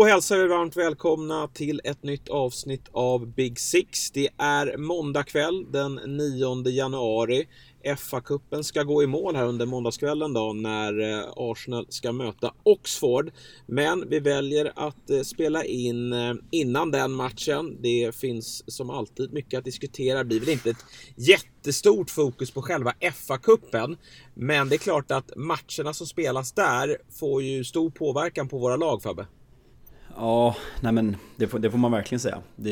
Då hälsar vi varmt välkomna till ett nytt avsnitt av Big Six. Det är måndag kväll den 9 januari. FA-cupen ska gå i mål här under måndagskvällen då när eh, Arsenal ska möta Oxford. Men vi väljer att eh, spela in eh, innan den matchen. Det finns som alltid mycket att diskutera. Det blir väl inte ett jättestort fokus på själva FA-cupen. Men det är klart att matcherna som spelas där får ju stor påverkan på våra lag Fabbe. Ja, nej men det får, det får man verkligen säga. Det,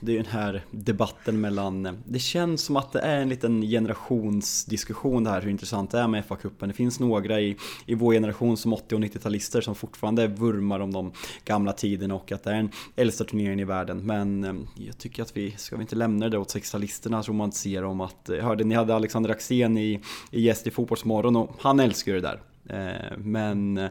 det är ju den här debatten mellan... Det känns som att det är en liten generationsdiskussion det här hur intressant det är med FA-cupen. Det finns några i, i vår generation som 80 och 90-talister som fortfarande vurmar om de gamla tiderna och att det är den äldsta turneringen i världen. Men eh, jag tycker att vi, ska vi inte lämna det åt 60-talisterna som man ser om att... Jag hörde ni hade Alexander Axén i, i gäst i Fotbollsmorgon och han älskar ju det där. Eh, men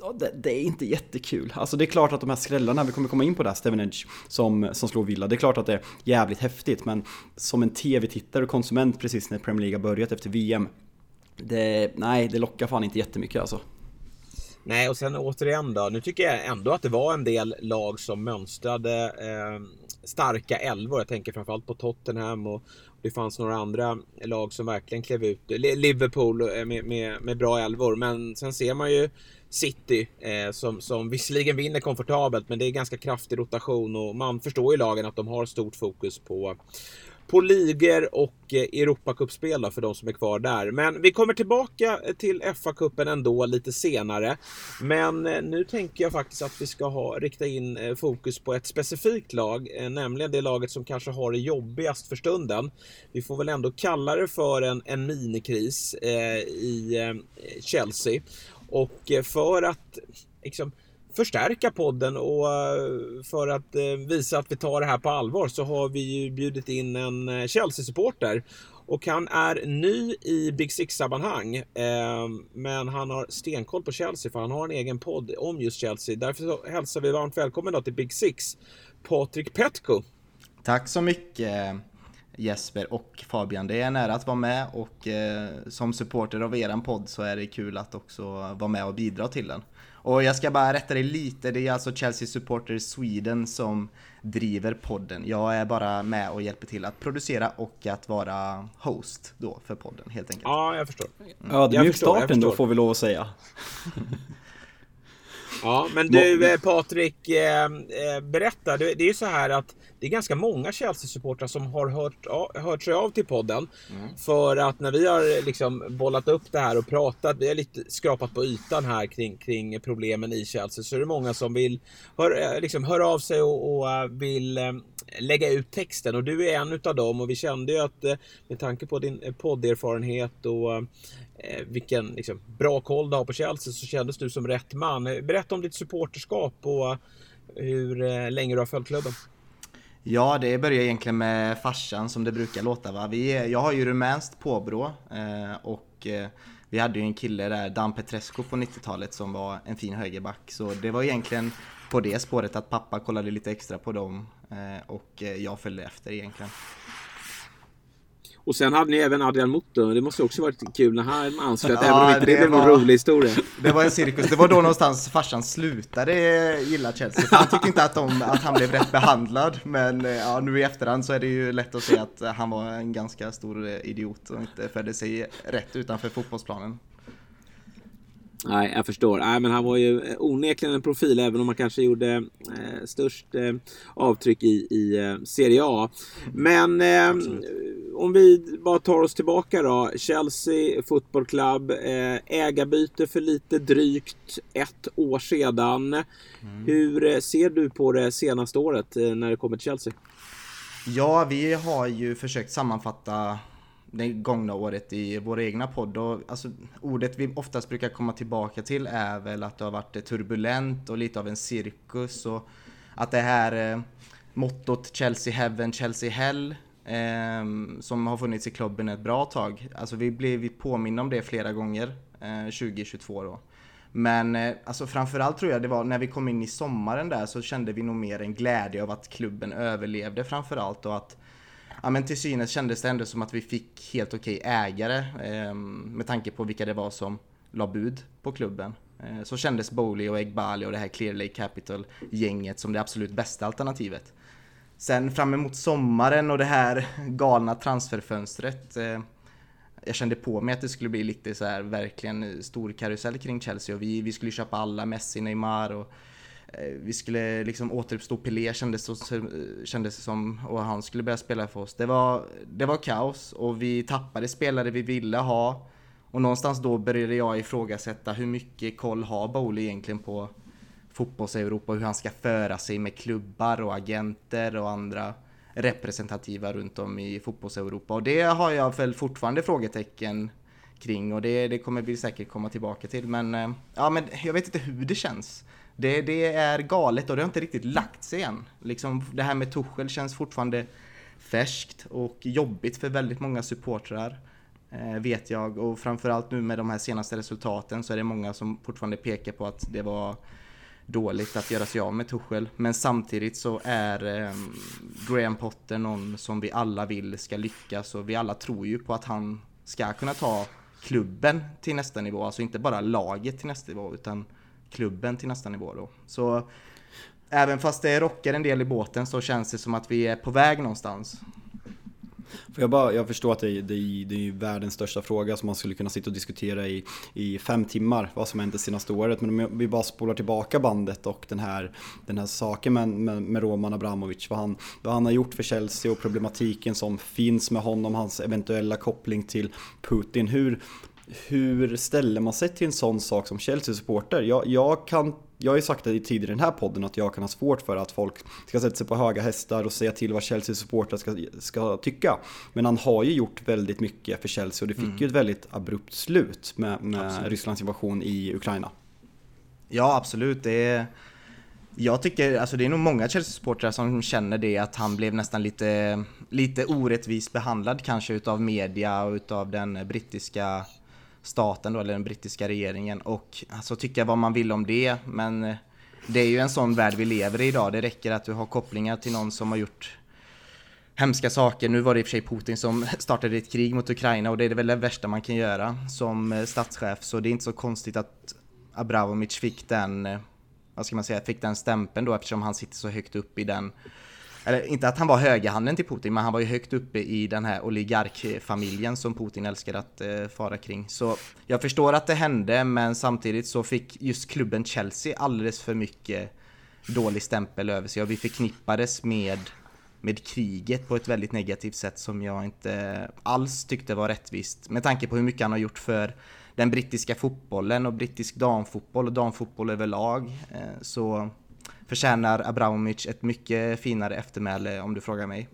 Ja, det, det, är inte jättekul. Alltså det är klart att de här skrällarna, vi kommer komma in på det här, Stevenage som, som slår Villa. Det är klart att det är jävligt häftigt, men som en tv-tittare och konsument precis när Premier League har börjat efter VM, det, nej, det lockar fan inte jättemycket alltså. Nej, och sen återigen då. Nu tycker jag ändå att det var en del lag som mönstrade eh, starka elvor. Jag tänker framförallt på Tottenham och det fanns några andra lag som verkligen klev ut. Liverpool eh, med, med, med bra elvor. Men sen ser man ju City eh, som, som visserligen vinner komfortabelt men det är ganska kraftig rotation och man förstår ju lagen att de har stort fokus på på ligor och eh, Europacupspel för de som är kvar där. Men vi kommer tillbaka eh, till FA-cupen ändå lite senare. Men eh, nu tänker jag faktiskt att vi ska ha, rikta in eh, fokus på ett specifikt lag, eh, nämligen det laget som kanske har det jobbigast för stunden. Vi får väl ändå kalla det för en, en minikris eh, i eh, Chelsea. Och eh, för att liksom, förstärka podden och eh, för att eh, visa att vi tar det här på allvar så har vi ju bjudit in en Chelsea-supporter. Och han är ny i Big Six-sammanhang. Men han har stenkoll på Chelsea för han har en egen podd om just Chelsea. Därför hälsar vi varmt välkommen till Big Six, Patrik Petko. Tack så mycket Jesper och Fabian. Det är en ära att vara med och eh, som supporter av eran podd så är det kul att också vara med och bidra till den. Och jag ska bara rätta dig lite, det är alltså Chelsea Supporter Sweden som driver podden. Jag är bara med och hjälper till att producera och att vara host då för podden helt enkelt. Ja, jag förstår. Mm. Ja, det är ju starten då får vi lov att säga. Ja, men du eh, Patrik, eh, eh, berätta. Det, är ju så här att det är ganska många Chelsea-supportrar som har hört, hört sig av till podden. Mm. För att när vi har liksom bollat upp det här och pratat, vi har lite skrapat på ytan här kring, kring problemen i Chelsea, så är det många som vill hör, liksom, höra av sig och, och vill lägga ut texten. Och du är en utav dem och vi kände ju att med tanke på din podderfarenhet och eh, vilken liksom, bra koll du har på Chelsea så kändes du som rätt man. Eh, berätta om ditt supporterskap och eh, hur eh, länge du har följt klubben. Ja, det börjar egentligen med farsan som det brukar låta. Va? Vi, jag har ju rumänskt påbrå eh, och eh, vi hade ju en kille där, Dan Petrescu på 90-talet som var en fin högerback. Så det var egentligen på det spåret att pappa kollade lite extra på dem eh, och eh, jag följde efter egentligen. Och sen hade ni även Adrian Motto. Det måste också varit kul när han anslöt, ja, även om inte det, det blev någon rolig historia. Det var en cirkus. Det var då någonstans farsan slutade gilla Chelsea. Han tyckte inte att, de, att han blev rätt behandlad. Men ja, nu i efterhand så är det ju lätt att se att han var en ganska stor idiot och inte födde sig rätt utanför fotbollsplanen. Nej, jag förstår. Nej, men han var ju eh, onekligen en profil, även om han kanske gjorde eh, störst eh, avtryck i, i eh, Serie A. Men eh, om vi bara tar oss tillbaka då. Chelsea Football Club, eh, ägarbyte för lite drygt ett år sedan. Mm. Hur eh, ser du på det senaste året när det kommer till Chelsea? Ja, vi har ju försökt sammanfatta det gångna året i vår egna podd. Och, alltså, ordet vi oftast brukar komma tillbaka till är väl att det har varit turbulent och lite av en cirkus. Och att det här eh, mottot Chelsea Heaven, Chelsea Hell eh, Ehm, som har funnits i klubben ett bra tag. Alltså vi blev påminna om det flera gånger eh, 2022 då. Men eh, alltså framförallt tror jag det var när vi kom in i sommaren där så kände vi nog mer en glädje av att klubben överlevde framförallt och att ja, men till synes kändes det ändå som att vi fick helt okej ägare eh, med tanke på vilka det var som la bud på klubben. Eh, så kändes Bowley och Egbali och det här Clear Lake Capital-gänget som det absolut bästa alternativet. Sen fram emot sommaren och det här galna transferfönstret. Eh, jag kände på mig att det skulle bli lite så här verkligen stor karusell kring Chelsea och vi, vi skulle köpa alla, Messi, Neymar och eh, vi skulle liksom återuppstå Pelé kändes, kändes det som och han skulle börja spela för oss. Det var, det var kaos och vi tappade spelare vi ville ha. Och någonstans då började jag ifrågasätta hur mycket koll har Bowley egentligen på fotbolls-Europa och hur han ska föra sig med klubbar och agenter och andra representativa runt om i fotbolls-Europa. Och det har jag väl fortfarande frågetecken kring och det, det kommer vi säkert komma tillbaka till. Men, eh, ja, men jag vet inte hur det känns. Det, det är galet och det har inte riktigt lagt sig än. Liksom, det här med Tuchel känns fortfarande färskt och jobbigt för väldigt många supportrar. Eh, vet jag och framförallt nu med de här senaste resultaten så är det många som fortfarande pekar på att det var dåligt att göra sig av med Tuchel. Men samtidigt så är eh, Graham Potter någon som vi alla vill ska lyckas och vi alla tror ju på att han ska kunna ta klubben till nästa nivå. Alltså inte bara laget till nästa nivå utan klubben till nästa nivå då. Så även fast det rockar en del i båten så känns det som att vi är på väg någonstans. För jag, bara, jag förstår att det är, det, är, det är världens största fråga som man skulle kunna sitta och diskutera i, i fem timmar, vad som hänt det senaste året. Men om vi bara spolar tillbaka bandet och den här, den här saken med, med, med Roman Abramovic, vad han, vad han har gjort för Chelsea och problematiken som finns med honom, hans eventuella koppling till Putin. Hur, hur ställer man sig till en sån sak som Chelsea-supporter? Jag, jag, kan, jag har ju sagt det tidigare i den här podden att jag kan ha svårt för att folk ska sätta sig på höga hästar och säga till vad Chelsea-supportrar ska, ska tycka. Men han har ju gjort väldigt mycket för Chelsea och det fick mm. ju ett väldigt abrupt slut med, med Rysslands invasion i Ukraina. Ja, absolut. Det är... Jag tycker, alltså det är nog många Chelsea-supportrar som känner det att han blev nästan lite, lite orättvist behandlad kanske utav media och utav den brittiska staten då, eller den brittiska regeringen. Och alltså tycka vad man vill om det, men eh, det är ju en sån värld vi lever i idag. Det räcker att du har kopplingar till någon som har gjort hemska saker. Nu var det i och för sig Putin som startade ett krig mot Ukraina och det är väl det värsta man kan göra som eh, statschef. Så det är inte så konstigt att Abramovic fick den, eh, vad ska man säga, fick den stämpeln då eftersom han sitter så högt upp i den eller inte att han var högerhanden till Putin, men han var ju högt uppe i den här oligarkfamiljen som Putin älskar att eh, fara kring. Så jag förstår att det hände, men samtidigt så fick just klubben Chelsea alldeles för mycket dålig stämpel över sig och vi förknippades med med kriget på ett väldigt negativt sätt som jag inte alls tyckte var rättvist med tanke på hur mycket han har gjort för den brittiska fotbollen och brittisk damfotboll och damfotboll överlag. Eh, så förtjänar Abramovic ett mycket finare eftermäle om du frågar mig.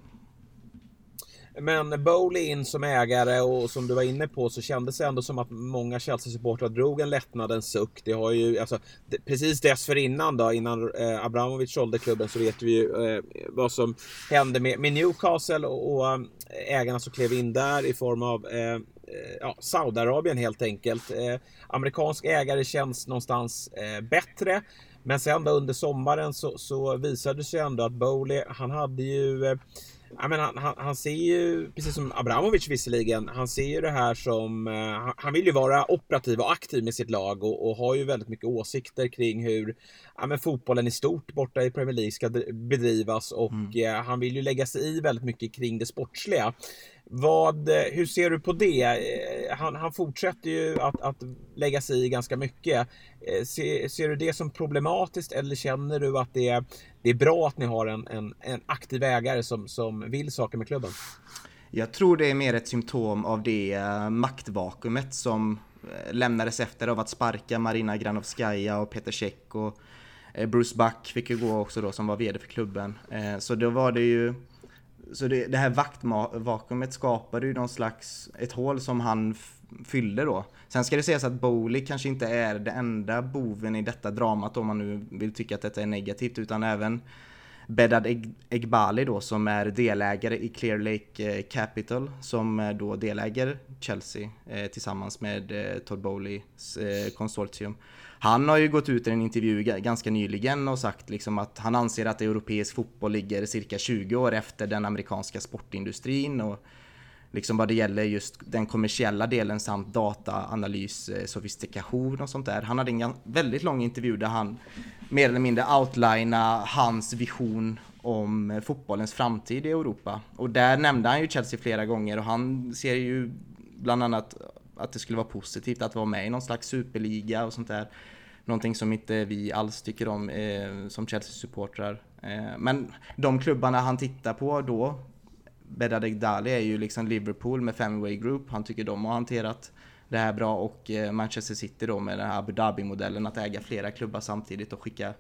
Men Bowley in som ägare och som du var inne på så kändes det ändå som att många Chelsea-supportrar drog en lättnadens suck. Det har ju, alltså, precis dessförinnan då, innan eh, Abramovic sålde klubben så vet vi ju eh, vad som hände med, med Newcastle och, och eh, ägarna som klev in där i form av eh, eh, ja, Saudiarabien helt enkelt. Eh, amerikansk ägare känns någonstans eh, bättre. Men sen då under sommaren så, så visade det sig ändå att Bowley, han hade ju eh, jag menar, han, han, ser ju, precis som Abramovic visserligen, han ser ju det här som... Uh, han vill ju vara operativ och aktiv med sitt lag och, och har ju väldigt mycket åsikter kring hur ja, men fotbollen i stort borta i Premier League ska bedrivas och mm. uh, han vill ju lägga sig i väldigt mycket kring det sportsliga. Vad, eh, hur ser du på det? Eh, han, han fortsätter ju att, att lägga sig i ganska mycket. Eh, se, ser, ser, du det som problematiskt eller känner du att det är, det är bra att ni har en, en, en aktiv ägare som, som vill saker med klubben? Jag tror det är mer ett symptom av det maktvakuumet som lämnades efter av att sparka Marina Granovskaja och Peter Cech och Bruce Buck fick ju gå också då som var VD för klubben. Så då var det ju så det, det här vaktvakuumet skapade ju någon slags, ett hål som han fyllde då. Sen ska det sägas att Bowley kanske inte är den enda boven i detta dramat om man nu vill tycka att detta är negativt utan även Bedad Egbali då som är delägare i Clear Lake eh, Capital som eh, då deläger Chelsea eh, tillsammans med eh, Todd Bowleys eh, konsortium. Han har ju gått ut i en intervju ganska nyligen och sagt liksom att han anser att europeisk fotboll ligger cirka 20 år efter den amerikanska sportindustrin och liksom vad det gäller just den kommersiella delen samt dataanalys, eh, sofistikation och sånt där. Han hade en väldigt lång intervju där han mer eller mindre outlina hans vision om eh, fotbollens framtid i Europa. Och där nämnde han ju Chelsea flera gånger och han ser ju bland annat att det skulle vara positivt att vara med i någon slags superliga och sånt där. Någonting som inte vi alls tycker om eh, som Chelsea-supportrar. Eh, men de klubbarna han tittar på då, Bedadeg Dali är ju liksom Liverpool med Femway Group. Han tycker de har hanterat det här bra och eh, Manchester City då med den här Abu Dhabi-modellen att äga flera klubbar samtidigt och skicka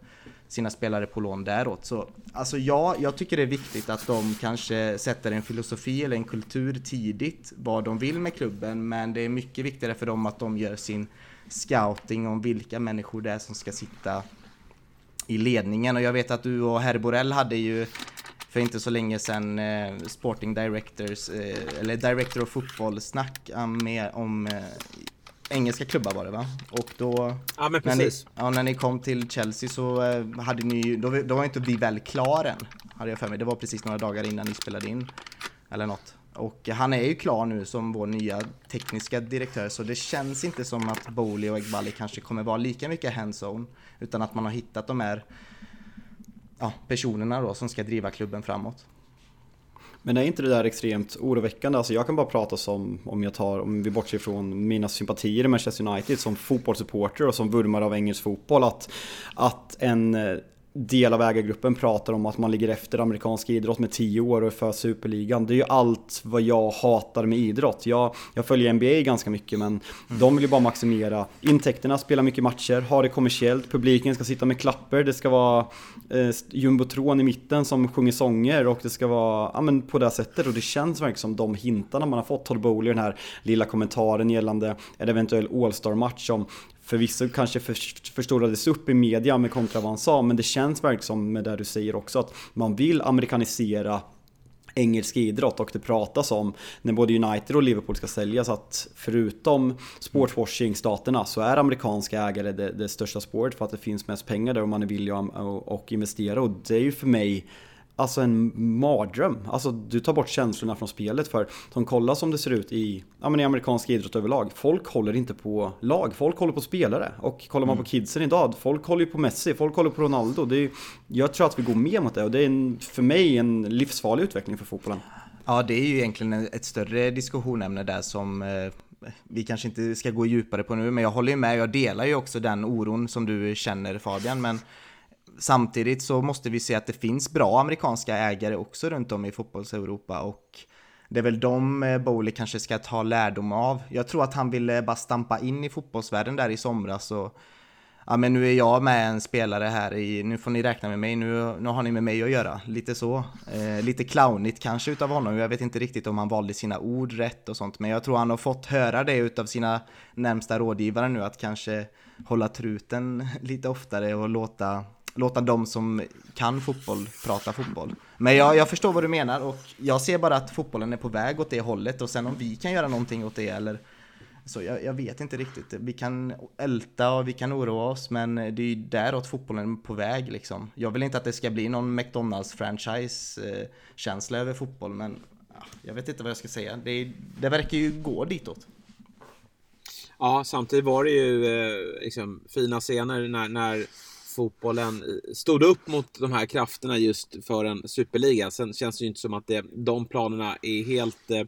sina spelare på lån däråt. Så alltså ja, jag tycker det är viktigt att de kanske sätter en filosofi eller en kultur tidigt vad de vill med klubben men det är mycket viktigare för dem att de gör sin scouting om vilka människor det är som ska sitta i ledningen och jag vet att du och Herr Borell hade ju för inte så länge sedan eh, Sporting Directors, eh, eller Director of Football snack eh, med, om eh, engelska klubbar var det va? Och då... Ja men precis. När ni, ja, när ni kom till Chelsea så eh, hade ni då, då var inte vi väl klar än, hade jag för mig. Det var precis några dagar innan ni spelade in. Eller något. Och han är ju klar nu som vår nya tekniska direktör så det känns inte som att Bowley och Egbali kanske kommer vara lika mycket hands-on utan att man har hittat de här ja, personerna då som ska driva klubben framåt. Men är inte det där extremt oroväckande? Alltså jag kan bara prata som, om jag tar, om vi bortser från mina sympatier i Manchester United som fotbollssupporter och som vurmare av engelsk fotboll. Att, att en eh, del av ägargruppen pratar om att man ligger efter amerikansk idrott med 10 år och är för superligan. Det är ju allt vad jag hatar med idrott. Jag, jag följer NBA ganska mycket men mm. de vill ju bara maximera intäkterna, spela mycket matcher, ha det kommersiellt, publiken ska sitta med klapper, det ska vara eh, jumbotron i mitten som sjunger sånger och det ska vara ja, men på det sättet och det känns verkligen som de hintarna man har fått. Todd Bowley, den här lilla kommentaren gällande en eventuell All-Star-match som förvisso kanske förstorades upp i media med kontra vad han sa, men det känns verkligen som med det du säger också att man vill amerikanisera engelsk idrott och det pratas om när både United och Liverpool ska säljas att förutom sportswashing-staterna så är amerikanska ägare det, det största spåret för att det finns mest pengar där och man är villig att investera. Och det är ju för mig alltså en mardröm. Alltså du tar bort känslorna från spelet för som kolla som det ser ut i, ja, men i amerikansk idrott överlag. Folk håller inte på lag, folk håller på spelare. Och kollar man mm. på kidsen idag, folk håller ju på Messi, folk håller på Ronaldo. Det är, jag tror att vi går med mot det och det är en, för mig en livsfarlig utveckling för fotbollen. Ja, det är ju egentligen ett större diskussionämne där som eh, vi kanske inte ska gå djupare på nu, men jag håller ju med. Jag delar ju också den oron som du känner Fabian, men Samtidigt så måste vi se att det finns bra amerikanska ägare också runt om i fotbolls-Europa och det är väl de eh, Bowley kanske ska ta lärdom av. Jag tror att han ville bara stampa in i fotbollsvärlden där i somras och ja men nu är jag med en spelare här i, nu får ni räkna med mig, nu, nu har ni med mig att göra. Lite så. Eh, lite clownigt kanske utav honom, jag vet inte riktigt om han valde sina ord rätt och sånt, men jag tror han har fått höra det utav sina närmsta rådgivare nu, att kanske hålla truten lite oftare och låta låta de som kan fotboll prata fotboll. Men jag, jag förstår vad du menar och jag ser bara att fotbollen är på väg åt det hållet och sen om vi kan göra någonting åt det eller så jag, jag vet inte riktigt. Vi kan älta och vi kan oroa oss men det är ju däråt fotbollen är på väg liksom. Jag vill inte att det ska bli någon McDonalds-franchise-känsla över fotboll men jag vet inte vad jag ska säga. Det, det verkar ju gå ditåt. Ja, samtidigt var det ju eh, liksom, fina scener när, när fotbollen eh, stod upp mot de här krafterna just för en superliga. Sen känns det ju inte som att det, de planerna är helt eh,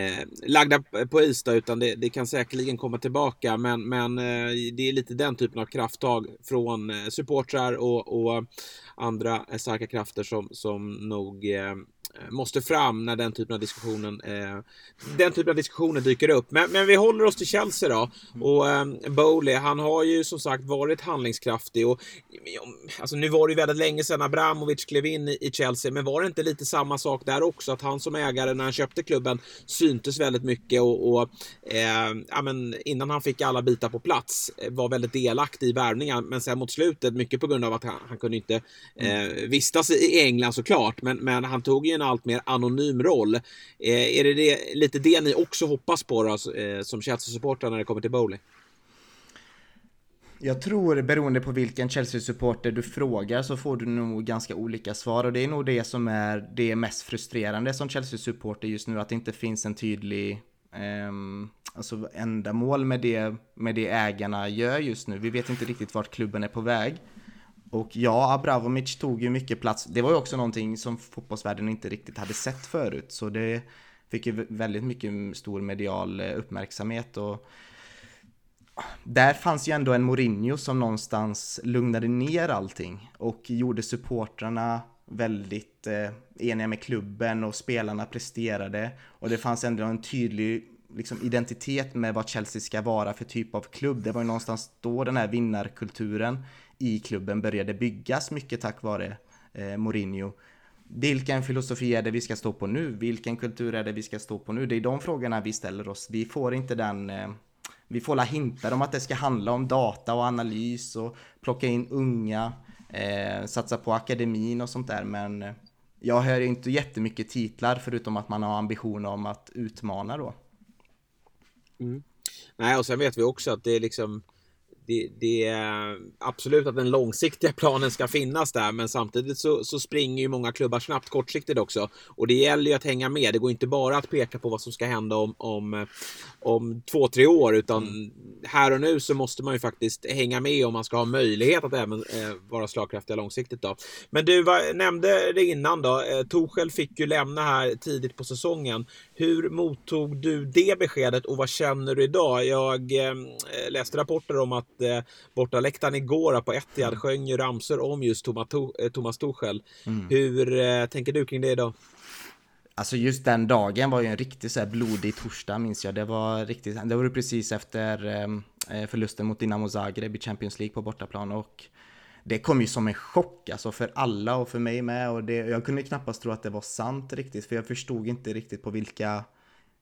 eh lagda på is då, utan det, det, kan säkerligen komma tillbaka. Men, men eh, det är lite den typen av krafttag från eh, supportrar och, och andra starka krafter som, som nog Eh, måste fram när den typen av diskussionen eh, den typen av diskussioner dyker upp. Men, men vi håller oss till Chelsea då. Och eh, Bowley, han har ju som sagt varit handlingskraftig och alltså nu var det ju väldigt länge sedan Abramovic klev in i, i Chelsea, men var det inte lite samma sak där också? Att han som ägare när han köpte klubben syntes väldigt mycket och, och eh, ja, men innan han fick alla bitar på plats eh, var väldigt delaktig i värvningar, men sen mot slutet, mycket på grund av att han, han kunde inte eh, vistas i England såklart, men, men han tog ju en allt mer anonym roll. Eh, är det, det lite det ni också hoppas på då, alltså, eh, som Chelsea-supportrar när det kommer till bowling? Jag tror beroende på vilken Chelsea-supporter du frågar så får du nog ganska olika svar och det är nog det som är det mest frustrerande som Chelsea-supporter just nu att det inte finns en tydlig um, alltså ändamål med det, med det ägarna gör just nu. Vi vet inte riktigt vart klubben är på väg. Och ja, Abramovic tog ju mycket plats. Det var ju också någonting som fotbollsvärlden inte riktigt hade sett förut. Så det fick ju väldigt mycket stor medial eh, uppmärksamhet. Och där fanns ju ändå en Mourinho som någonstans lugnade ner allting och gjorde supportrarna väldigt eh, eniga med klubben och spelarna presterade. Och det fanns ändå en tydlig liksom, identitet med vad Chelsea ska vara för typ av klubb. Det var ju någonstans då den här vinnarkulturen i klubben började byggas mycket tack vare eh, Mourinho. Vilken filosofi är det vi ska stå på nu? Vilken kultur är det vi ska stå på nu? Det är de frågorna vi ställer oss. Vi får inte den eh, vi får la hintar om att det ska handla om data och analys och plocka in unga, eh, satsa på akademin och sånt där men eh, jag hör inte jättemycket titlar förutom att man har ambition om att utmana då. Mm. Nej, och sen vet vi också att det är liksom det, det, är absolut att den långsiktiga planen ska finnas där, men samtidigt så, så, springer ju många klubbar snabbt kortsiktigt också. Och det gäller ju att hänga med. Det går inte bara att peka på vad som ska hända om, om, om två, tre år, utan mm. här och nu så måste man ju faktiskt hänga med om man ska ha möjlighet att även eh, vara slagkraftiga långsiktigt. Då. Men du var, nämnde det innan då. Eh, Torshäll fick ju lämna här tidigt på säsongen. Hur mottog du det beskedet och vad känner du idag? Jag eh, läste rapporter om att eh, bortaläktaren igår på Etihad mm. sjöng ju ramsor om just Thomas, eh, Thomas Tuchel. Mm. Hur eh, tänker du kring det idag? Alltså just den dagen var ju en riktigt så här blodig torsdag minns jag. Det var riktigt, det var precis efter eh, förlusten mot Dinamo Zagreb i Champions League på bortaplan och det kom ju som en chock alltså för alla och för mig med och det, jag kunde knappast tro att det var sant riktigt för jag förstod inte riktigt på vilka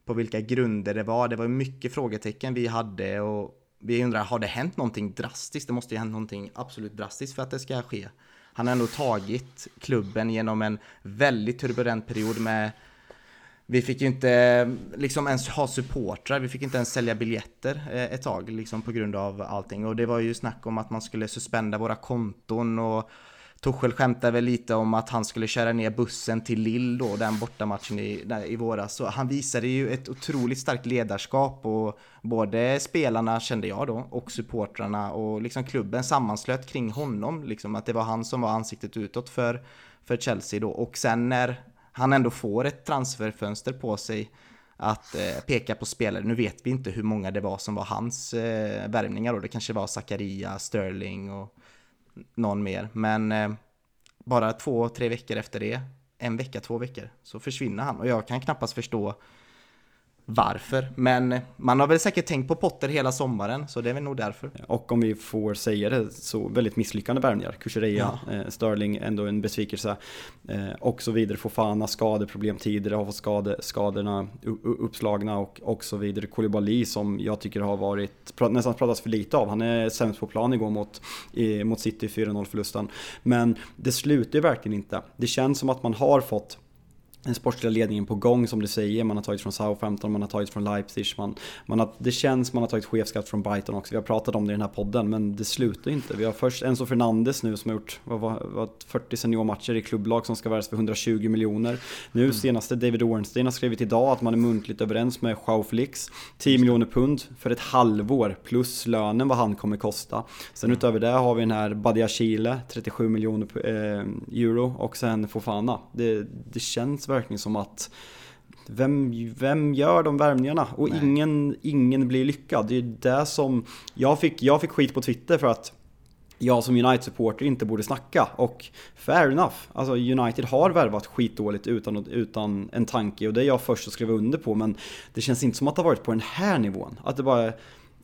på vilka grunder det var. Det var mycket frågetecken vi hade och vi undrar, har det hänt någonting drastiskt? Det måste ju ha hänt någonting absolut drastiskt för att det ska ske. Han har ändå tagit klubben genom en väldigt turbulent period med vi fick ju inte liksom ens ha supportrar, vi fick inte ens sälja biljetter eh, ett tag liksom på grund av allting. Och det var ju snack om att man skulle suspenda våra konton och Torshäll skämtade väl lite om att han skulle köra ner bussen till Lill då, den bortamatchen i, i våras. Så han visade ju ett otroligt starkt ledarskap och både spelarna kände jag då och supportrarna och liksom klubben sammanslöt kring honom. Liksom att det var han som var ansiktet utåt för, för Chelsea då. Och sen när han ändå får ett transferfönster på sig att eh, peka på spelare. Nu vet vi inte hur många det var som var hans eh, värvningar då. Det kanske var Zakaria, Sterling och någon mer. Men eh, bara två, tre veckor efter det, en vecka, två veckor, så försvinner han. Och jag kan knappast förstå varför. Men man har väl säkert tänkt på Potter hela sommaren, så det är väl nog därför. Och om vi får säga det, så väldigt misslyckande värvningar. Kuchereya, ja. eh, Sterling, ändå en besvikelse. Eh, och så vidare. Fofana, skadeproblem tidigare, har fått skade, skadorna uppslagna och, och så vidare. Koulibaly som jag tycker har varit, nästan pratats för lite av. Han är sämst på plan igår mot, eh, mot City, 4-0 förlusten. Men det slutar ju verkligen inte. Det känns som att man har fått den sportsliga ledningen på gång som du säger. Man har tagit från Southampton, man har tagit från Leipzig. Man, man har, det känns man har tagit chefskatt från Brighton också. Vi har pratat om det i den här podden men det slutar inte. Vi har först Enzo Fernandes nu som har gjort vad, vad, vad, 40 seniormatcher i klubblag som ska värvas för 120 miljoner. Nu mm. senaste David Ornstein har skrivit idag att man är muntligt överens med Joao Felix. 10 miljoner pund för ett halvår plus lönen vad han kommer kosta. Sen mm. utöver det har vi den här Badia Chile 37 miljoner eh, euro och sen Fofana. Det, det känns verkligen som att vem, vem gör de värvningarna? Och ingen, ingen blir lyckad. Det är det som... Jag fick, jag fick skit på Twitter för att jag som United-supporter inte borde snacka. Och fair enough. Alltså United har värvat skitdåligt utan, utan en tanke och det är jag först att skriva under på. Men det känns inte som att det har varit på den här nivån. Att det bara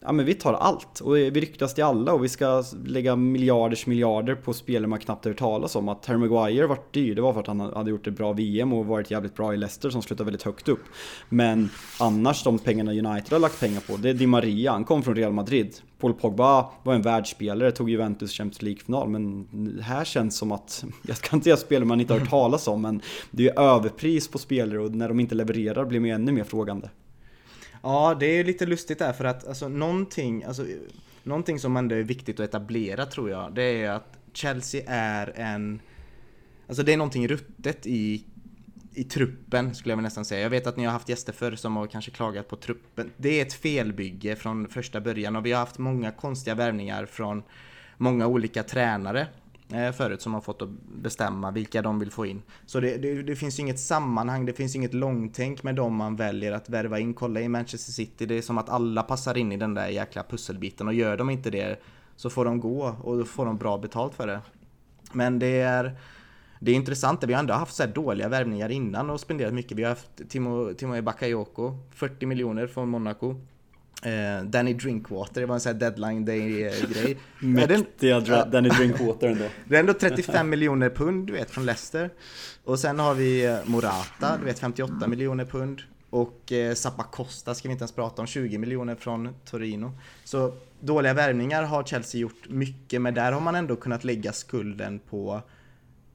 ja men vi tar allt och vi ryktas till alla och vi ska lägga miljarders miljarder på spelare man knappt hört talas om. Att Harry Maguire vart dyr, det var för att han hade gjort ett bra VM och varit jävligt bra i Leicester som slutade väldigt högt upp. Men annars de pengarna United har lagt pengar på, det är Di Maria, han kom från Real Madrid. Paul Pogba var en världsspelare, tog Juventus Champions League-final, men här känns som att, jag ska inte säga spelare man inte har hört talas om, men det är överpris på spelare och när de inte levererar blir man ju ännu mer frågande. Ja, det är lite lustigt där för att alltså någonting, alltså någonting som ändå är viktigt att etablera tror jag, det är att Chelsea är en... Alltså det är någonting ruttet i, i truppen skulle jag väl nästan säga. Jag vet att ni har haft gäster förr som har kanske klagat på truppen. Det är ett felbygge från första början och vi har haft många konstiga värvningar från många olika tränare Eh, förut som har fått att bestämma vilka de vill få in. Så det, det, det, finns inget sammanhang, det finns inget långtänk med dem man väljer att värva in. Kolla i Manchester City, det är som att alla passar in i den där jäkla pusselbiten och gör de inte det så får de gå och då får de bra betalt för det. Men det är det är intressant, vi har ändå haft så dåliga värvningar innan och spenderat mycket. Vi har haft Timo, Timo Bakayoko, 40 miljoner från Monaco. Eh, Danny Drinkwater, det var en sån här deadline day-grej. Mäktiga ja, Danny Drinkwater ändå. Det är ändå 35 miljoner pund, du vet, från Leicester. Och sen har vi eh, Morata, du vet 58 miljoner pund. Och eh, Zappa Costa ska vi inte ens prata om, 20 miljoner från Torino. Så dåliga värvningar har Chelsea gjort mycket, men där har man ändå kunnat lägga skulden på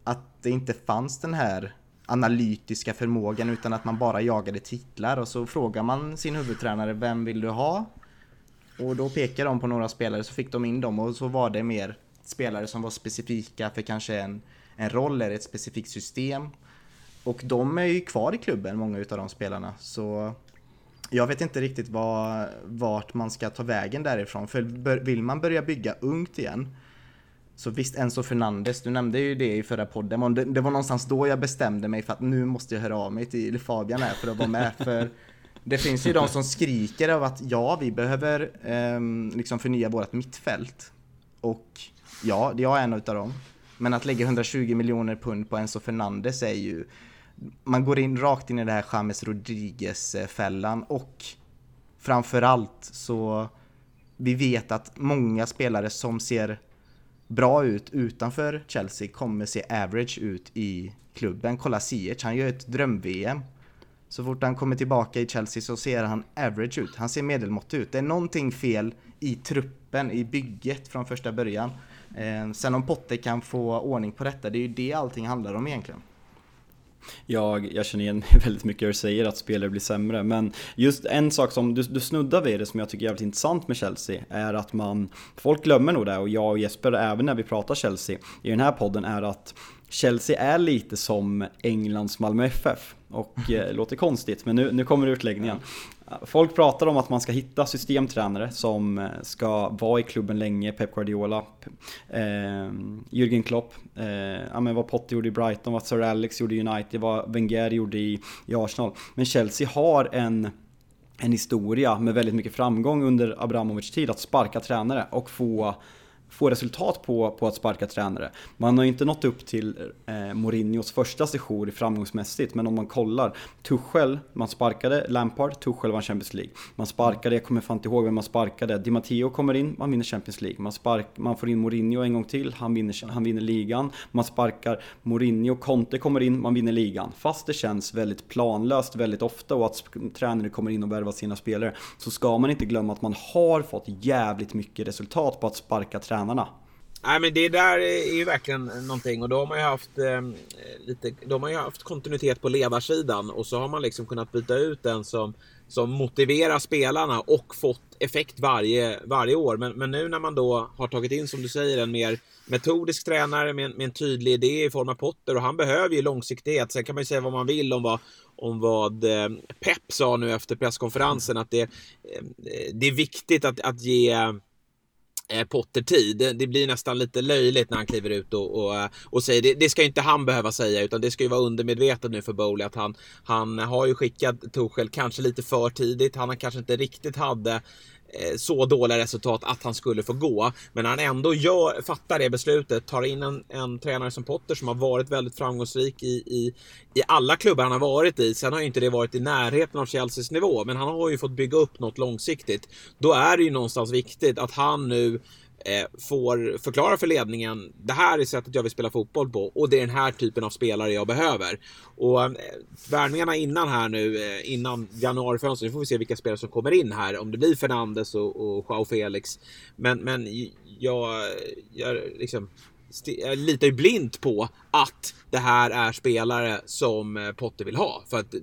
att det inte fanns den här analytiska förmågan utan att man bara jagade titlar och så frågar man sin huvudtränare vem vill du ha? Och då pekar de på några spelare så fick de in dem och så var det mer spelare som var specifika för kanske en, en roll eller ett specifikt system. Och de är ju kvar i klubben, många utav de spelarna. Så jag vet inte riktigt var, vart man ska ta vägen därifrån. För vill man börja bygga ungt igen så visst, Enzo Fernandes, du nämnde ju det i förra podden. Det, det var någonstans då jag bestämde mig för att nu måste jag höra av mig till Fabian här för att vara med. För det finns ju de som skriker av att ja, vi behöver eh, liksom förnya vårt mittfält. Och ja, jag är en av dem. Men att lägga 120 miljoner pund på Enzo Fernandes är ju... Man går in rakt in i det här James Rodriguez-fällan och framförallt så vi vet att många spelare som ser bra ut utanför Chelsea kommer se average ut i klubben. Kolla Ziyech, han gör ett dröm-VM. Så fort han kommer tillbaka i Chelsea så ser han average ut. Han ser medelmåttig ut. Det är någonting fel i truppen, i bygget från första början. Eh, sen om Potter kan få ordning på detta, det är ju det allting handlar om egentligen. Jag, jag känner igen väldigt mycket hur du säger att spelare blir sämre, men just en sak som du, du snuddar vid det som jag tycker är jävligt intressant med Chelsea är att man, folk glömmer nog det och jag och Jesper även när vi pratar Chelsea i den här podden är att Chelsea är lite som Englands Malmö FF. Och eh, låter konstigt, men nu, nu kommer utläggningen. Folk pratar om att man ska hitta systemtränare som eh, ska vara i klubben länge, Pep Guardiola, eh, Jürgen Klopp, eh, ja, men vad Potter gjorde i Brighton, vad Sir Alex gjorde i United, vad Wenger gjorde i, i Arsenal. Men Chelsea har en en historia med väldigt mycket framgång under Abramovic tid att sparka tränare och få få resultat på, på att sparka tränare. Man har ju inte nått upp till eh, Mourinhos första sejour framgångsmässigt, men om man kollar. Tuchel, man sparkade Lampard, Tuchel vann Champions League. Man sparkade, jag kommer fan inte ihåg vem man sparkade. Di Matteo kommer in, man vinner Champions League. Man, spark, man får in Mourinho en gång till, han vinner, han vinner ligan. Man sparkar Mourinho, Conte kommer in, man vinner ligan. Fast det känns väldigt planlöst väldigt ofta och att tränare kommer in och värvar sina spelare, så ska man inte glömma att man har fått jävligt mycket resultat på att sparka tränare tränarna. Nej men det där är ju verkligen någonting och då har man ju haft eh, lite, då har man ju haft kontinuitet på ledarsidan och så har man liksom kunnat byta ut den som, som motiverar spelarna och fått effekt varje, varje år. Men, men nu när man då har tagit in, som du säger, en mer metodisk tränare med, med en tydlig idé i form av Potter och han behöver ju långsiktighet. Sen kan man ju säga vad man vill om vad, om vad eh, Pep sa nu efter presskonferensen, att det, eh, det är viktigt att, att ge Eh, Eh, Potter-tid. Det blir nästan lite löjligt när han kliver ut och, och, eh, och säger det. Det ska inte han behöva säga utan det ska ju vara undermedvetet nu för Bowley att han, han har ju skickat Torshäll kanske lite för tidigt. Han kanske inte riktigt hade Eh, så dåliga resultat att han skulle få gå. Men när han ändå gör, fattar det beslutet, tar in en, en tränare som Potter som har varit väldigt framgångsrik i, i, i alla klubbar han har varit i. Sen har ju inte det varit i närheten av Chelseas nivå, men han har ju fått bygga upp något långsiktigt. Då är det ju någonstans viktigt att han nu Eh, får förklara för ledningen. Det här är sättet jag vill spela fotboll på och det är den här typen av spelare jag behöver. Och eh, värvningarna innan här nu, eh, innan januarifönstret, nu får vi se vilka spelare som kommer in här. Om det blir Fernandes och, och Joao Felix. Men, men jag, jag liksom jag litar ju blint på att det här är spelare som eh, Potter vill ha. För att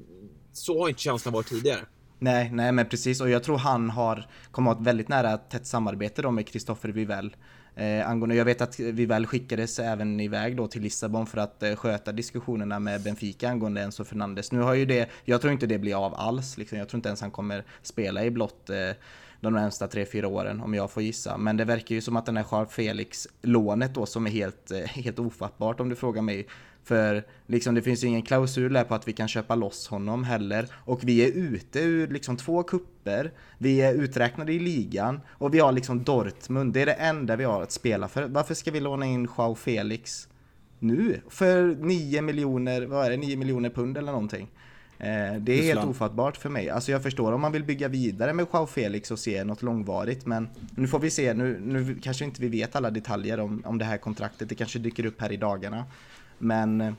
så har inte känslan varit tidigare. Nej, nej men precis och jag tror han har, kommer ha ett väldigt nära tätt samarbete då med Kristoffer Vivell. Eh, angående, jag vet att Vivell skickades även iväg då till Lissabon för att eh, sköta diskussionerna med Benfica angående Enzo Fernandes. Nu har ju det, jag tror inte det blir av alls liksom. Jag tror inte ens han kommer spela i blått eh, de närmsta 3-4 åren om jag får gissa. Men det verkar ju som att den här Charles Felix-lånet då som är helt, eh, helt ofattbart om du frågar mig. För liksom, det finns ju ingen klausul där på att vi kan köpa loss honom heller. Och vi är ute ur liksom två kupper. Vi är uträknade i ligan. Och vi har liksom Dortmund. Det är det enda vi har att spela för. Varför ska vi låna in Joao Felix nu? För 9 miljoner, vad är det, 9 miljoner pund eller någonting. Eh, det är helt ofattbart för mig. Alltså jag förstår om man vill bygga vidare med Joao Felix och se något långvarigt men nu får vi se, nu, nu kanske inte vi vet alla detaljer om, om det här kontraktet, det kanske dyker upp här i dagarna. Men eh,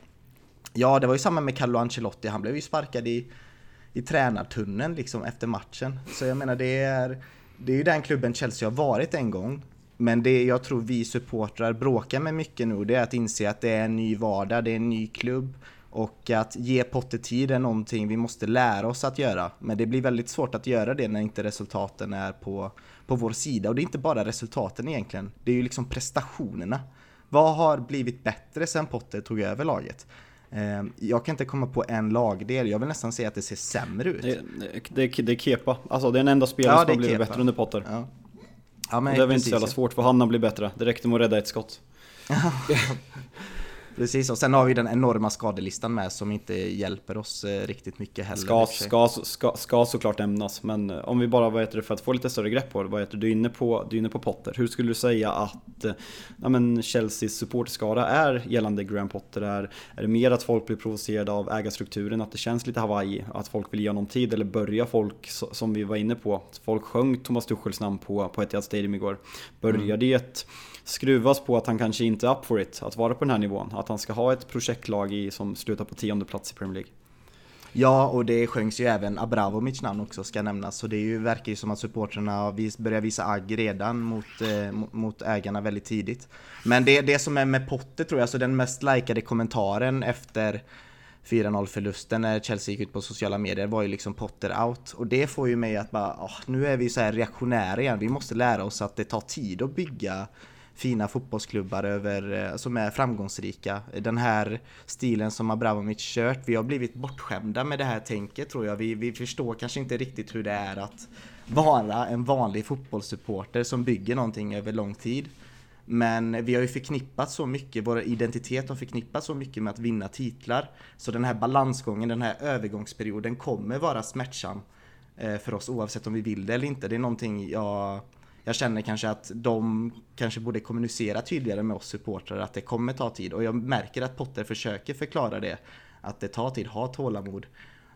ja, det var ju samma med Carlo Ancelotti, han blev ju sparkad i, i tränartunneln liksom efter matchen. Så jag menar det är, det är ju den klubben Chelsea har varit en gång. Men det jag tror vi supportrar bråkar med mycket nu, det är att inse att det är en ny vardag, det är en ny klubb. Och att ge Potter tid är någonting vi måste lära oss att göra. Men det blir väldigt svårt att göra det när inte resultaten är på, på vår sida. Och det är inte bara resultaten egentligen, det är ju liksom prestationerna. Vad har blivit bättre sen Potter tog över laget? Ehm, jag kan inte komma på en lagdel, jag vill nästan säga att det ser sämre ut. Det, det, det är Kepa, alltså det är den enda spelaren ja, som har blivit bättre under Potter. Ja. Ja, det är väl inte så jävla svårt för han att bli bättre, det räckte med att rädda ett skott. Precis, och sen har vi den enorma skadelistan med som inte hjälper oss eh, riktigt mycket heller. Ska, ska, ska, ska såklart nämnas, men eh, om vi bara, vad heter det, för att få lite större grepp på det, vad heter det, du är inne på, du är inne på Potter. Hur skulle du säga att eh, ja, men Chelseas supporterskara är gällande Graham Potter? Är, är det mer att folk blir provocerade av ägarstrukturen, att det känns lite Hawaii, att folk vill ge honom tid, eller börjar folk, som vi var inne på, folk sjöng Thomas Tuchels namn på, på Etihad Stadium igår. Börjar mm. det skruvas på att han kanske inte är up for it, att vara på den här nivån. Att han ska ha ett projektlag i, som slutar på tionde plats i Premier League. Ja, och det sjöngs ju även Abramovic namn också ska nämnas. Så det är ju, verkar ju som att supportrarna börjar visa agg redan mot, eh, mot ägarna väldigt tidigt. Men det, det som är med Potter tror jag, så den mest likade kommentaren efter 4-0 förlusten när Chelsea gick ut på sociala medier var ju liksom Potter out. Och det får ju mig att bara, oh, nu är vi så här reaktionära igen. Vi måste lära oss att det tar tid att bygga fina fotbollsklubbar över, eh, som är framgångsrika. Den här stilen som Abramovic kört, vi har blivit bortskämda med det här tänket tror jag. Vi, vi förstår kanske inte riktigt hur det är att vara en vanlig fotbollssupporter som bygger någonting över lång tid. Men vi har ju förknippat så mycket, vår identitet har förknippat så mycket med att vinna titlar. Så den här balansgången, den här övergångsperioden kommer vara smärtsam eh, för oss oavsett om vi vill det eller inte. Det är någonting jag jag känner kanske att de kanske borde kommunicera tydligare med oss supportrar att det kommer ta tid och jag märker att Potter försöker förklara det. Att det tar tid, ha tålamod.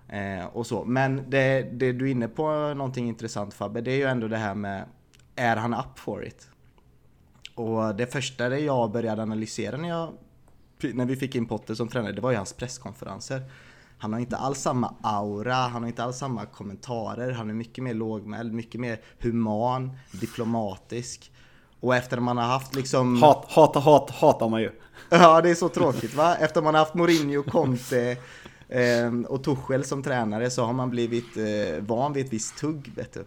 Eh, och så. Men det, det, du är inne på någonting intressant Fabbe, det är ju ändå det här med är han up for it? Och det första det jag började analysera när, jag, när vi fick in Potter som tränare, det var ju hans presskonferenser. Han har inte alls samma aura, han har inte alls samma kommentarer, han är mycket mer lågmäld, mycket mer human, diplomatisk. Och efter man har haft liksom... Hat, hata, hat, hatar man ju. Ja, det är så tråkigt va? Efter man har haft Mourinho, Conte eh, och Tuchel som tränare så har man blivit eh, van vid ett visst tugg, vet du.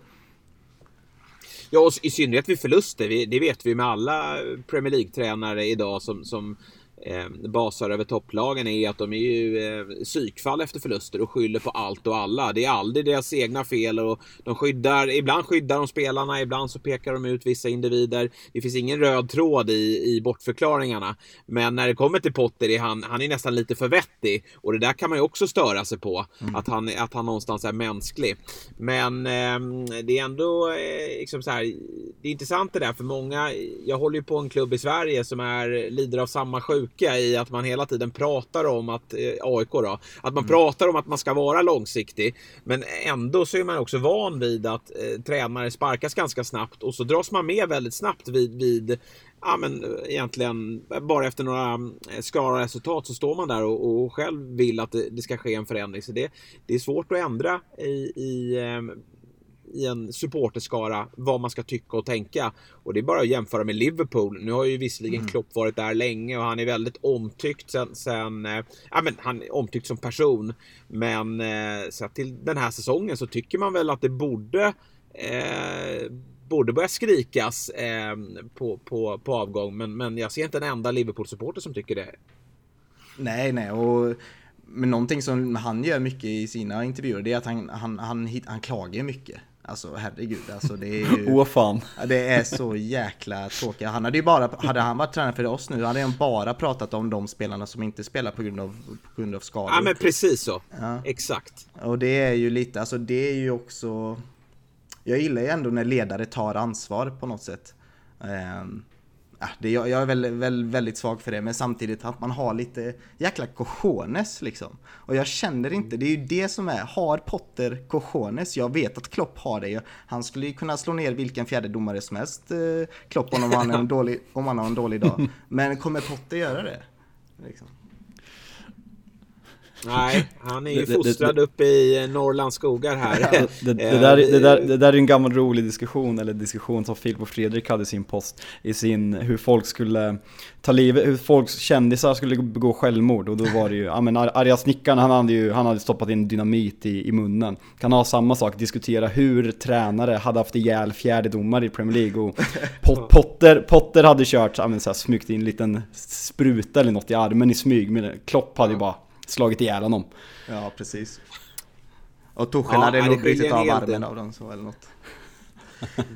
Ja, och i synnerhet vid förluster. Det vet vi med alla Premier League-tränare idag som, som eh, basar över topplagen är att de är ju eh, psykfall efter förluster och skyller på allt och alla. Det är aldrig deras egna fel och de skyddar, ibland skyddar de spelarna, ibland så pekar de ut vissa individer. Det finns ingen röd tråd i, i bortförklaringarna. Men när det kommer till Potter är han, han är nästan lite för vettig och det där kan man ju också störa sig på. Mm. Att, han, att han någonstans är mänsklig. Men eh, det är ändå eh, liksom så här, det är intressant det där för många. Jag håller ju på en klubb i Sverige som är, lider av samma sjuka sjuka i att man hela tiden pratar om att, eh, AIK då, att man mm. pratar om att man ska vara långsiktig. Men ändå så är man också van vid att eh, tränare sparkas ganska snabbt och så dras man med väldigt snabbt vid, vid ja, men egentligen bara efter några eh, skara resultat så står man där och, och själv vill att det, det, ska ske en förändring. Så det, det är svårt att ändra i, i, eh, i en supporterskara vad man ska tycka och tänka. Och det är bara att jämföra med Liverpool. Nu har ju visserligen mm. Klopp varit där länge och han är väldigt omtyckt sen, sen eh, ja, men han är omtyckt som person. Men eh, så till den här säsongen så tycker man väl att det borde eh, borde börja skrikas eh, på, på, på avgång. Men, men jag ser inte en enda Liverpool-supporter som tycker det. Nej, nej, och men någonting som han gör mycket i sina intervjuer, det är att han, han, han, han klagar mycket. Alltså herregud, alltså det är ju... Åh fan. Det är så jäkla tråkigt. Han hade ju bara, hade han varit tränare för oss nu, hade han bara pratat om de spelarna som inte spelar på grund av, på grund av skador. Ja men precis så. Ja. Exakt. Och det är ju lite, alltså det är ju också... Jag gillar ju ändå när ledare tar ansvar på något sätt. Um, ja, det, jag, jag är väldigt, väldigt, väldigt svag för det, men samtidigt att man har lite jäkla cojones liksom. Och jag känner inte, det är ju det som är, har Potter cojones? Jag vet att Klopp har det. Han skulle ju kunna slå ner vilken fjärde domare som helst, eh, Klopp, om han, är en dålig, om han har en dålig dag. Men kommer Potter göra det? Liksom. Nej, han är ju fostrad uppe i Norrlands skogar här. Det, det, där, det, där, det där är en gammal rolig diskussion, eller diskussion som Filip och Fredrik hade i sin post. I sin, hur folk skulle ta livet, hur folks kändisar skulle begå självmord. Och då var det ju, ja men arga snickaren han hade ju, han hade stoppat in dynamit i, i munnen. Kan ha samma sak, diskutera hur tränare hade haft ihjäl fjärdedomare i Premier League. Och Pot, Potter, Potter hade kört, ja men så här, smygt in en liten spruta eller något i armen i smyg. Men Klopp hade ju bara slagit ihjäl honom. Ja, precis. Och Tuchel ja, hade nog brutit av armen av dem så eller något.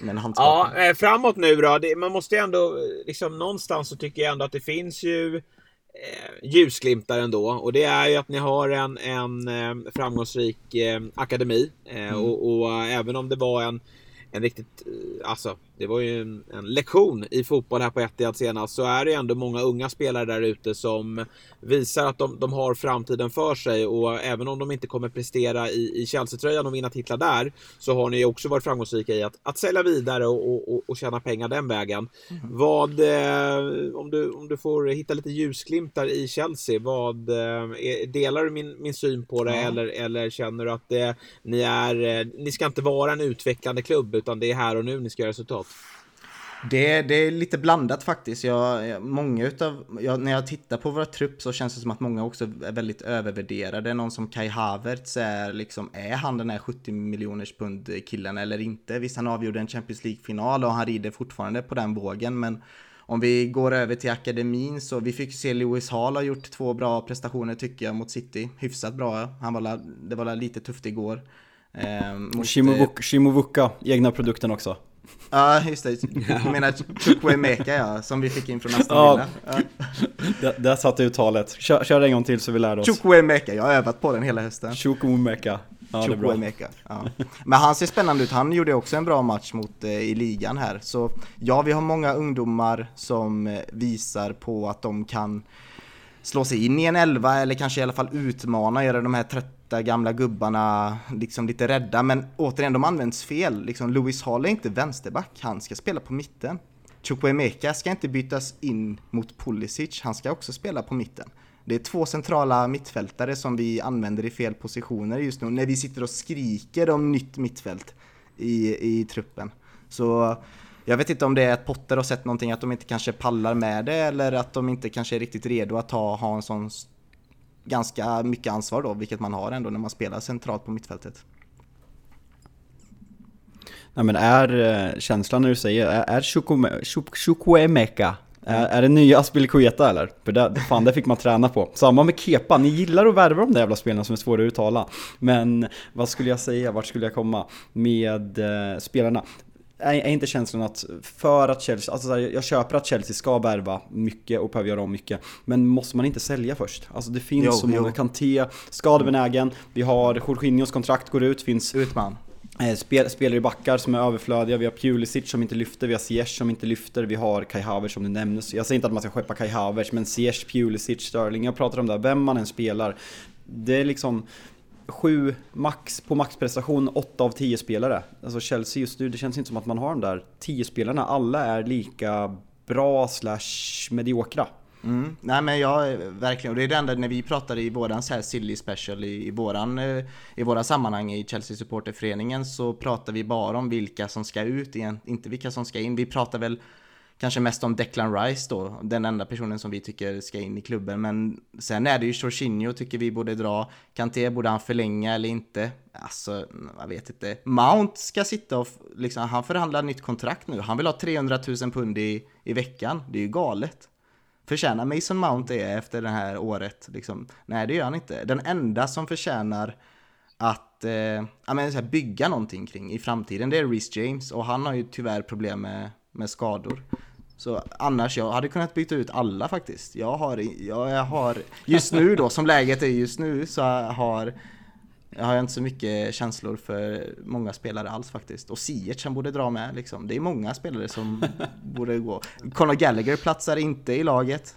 Men ja, eh, framåt nu då. Det, man måste ju ändå, liksom någonstans så tycker jag ändå att det finns ju eh, ljusglimtar ändå. Och det är ju att ni har en, en eh, framgångsrik eh, akademi. Eh, mm. och, och, även om det var en, en riktigt, alltså det var ju en, en, lektion i fotboll här på Etihad senast, så är det ändå många unga spelare där ute som visar att de, de, har framtiden för sig och även om de inte kommer prestera i, i Chelsea-tröjan och vinna titlar där så har ni också varit framgångsrika i att, att sälja vidare och, och, och tjäna pengar den vägen. Mm. Vad, eh, om, du, om du får hitta lite ljusglimtar i Chelsea, vad, eh, delar du min, min syn på det ja. eller, eller känner du att eh, ni är, ni ska inte vara en utvecklande klubb utan det är här och nu ni ska göra resultat? Det, det är lite blandat faktiskt. Jag, många utav, jag, när jag tittar på våra trupp så känns det som att många också är väldigt övervärderade. Någon som Kai Havertz är liksom, är han den här 70 miljoners pund killen eller inte? Visst, han avgjorde en Champions League-final och han rider fortfarande på den vågen, men om vi går över till akademin så vi fick se Lewis Hall ha gjort två bra prestationer tycker jag mot City. Hyfsat bra. Han var, det var lite tufft igår. Eh, mot, Shimovuka, egna produkten också. Ja, just det. Du menar Chukwuemeka ja, som vi fick in från Aston Villa. Ja. Där, där satt uttalet. Kör, kör en gång till så vi lär oss. Chukwuemeka, jag har övat på den hela hösten. Chukwuemeka. Ja, Chukwuemeka. Ja. Men han ser spännande ut. Han gjorde också en bra match mot, eh, i ligan här. Så ja, vi har många ungdomar som eh, visar på att de kan slå sig in i en elva eller kanske i alla fall utmana, göra de här 30 där gamla gubbarna liksom lite rädda. Men återigen, de används fel. Liksom, Louis Hall är inte vänsterback, han ska spela på mitten. Chukwuemeka ska inte bytas in mot Pulisic, han ska också spela på mitten. Det är två centrala mittfältare som vi använder i fel positioner just nu när vi sitter och skriker om nytt mittfält i, i truppen. Så jag vet inte om det är att Potter har sett någonting, att de inte kanske pallar med det eller att de inte kanske är riktigt redo att ta, ha en sån ganska mycket ansvar då, vilket man har ändå när man spelar centralt på mittfältet. Nej men är eh, känslan när du säger, är Chukwuemeka är, är det nya Aspilicueta eller? För det, fan, det fick man träna på. Samma med Kepa, ni gillar att värva de där jävla spelarna som är svåra att uttala. Men vad skulle jag säga, vart skulle jag komma med eh, spelarna? Är inte känslan att för att Chelsea, alltså jag köper att Chelsea ska värva mycket och behöver göra om mycket. Men måste man inte sälja först? Alltså det finns jo, så många, Kanté, skadebenägen, vi har Jorginhos kontrakt går ut, finns Utman. Eh, spel, spelare i backar som är överflödiga, vi har Pulisic som inte lyfter, vi har Ziyech som inte lyfter, vi har Kai Havertz som du nämnde. Jag säger inte att man ska skeppa Kai Havertz, men Ziyech, Pulisic, Sterling, jag pratar om det, vem man än spelar. Det är liksom, sju max på maxprestation, åtta av tio spelare. Alltså Chelsea just nu, det känns inte som att man har de där tio spelarna. Alla är lika bra slash mediokra. Mm. Nej men jag verkligen, och det är det enda när vi pratade i våran så här silly special i, i våran eh, i våra sammanhang i Chelsea supporterföreningen så pratar vi bara om vilka som ska ut, inte vilka som ska in. Vi pratar väl kanske mest om Declan Rice då, den enda personen som vi tycker ska in i klubben. Men sen är det ju Jorginho tycker vi borde dra. Kanté, borde han förlänga eller inte? Alltså, jag vet inte. Mount ska sitta och, liksom, han förhandlar nytt kontrakt nu. Han vill ha 300 000 pund i, i veckan. Det är ju galet. Förtjänar Mason Mount det efter det här året? Liksom? Nej, det gör han inte. Den enda som förtjänar att eh, ja, men, så här, bygga någonting kring i framtiden, det är Reece James. Och han har ju tyvärr problem med, med skador. Så annars, jag hade kunnat byta ut alla faktiskt. Jag har, jag, jag har just nu då, som läget är just nu, så har jag har inte så mycket känslor för många spelare alls faktiskt. Och Ziyech han borde dra med liksom. Det är många spelare som borde gå. Conor Gallagher platsar inte i laget.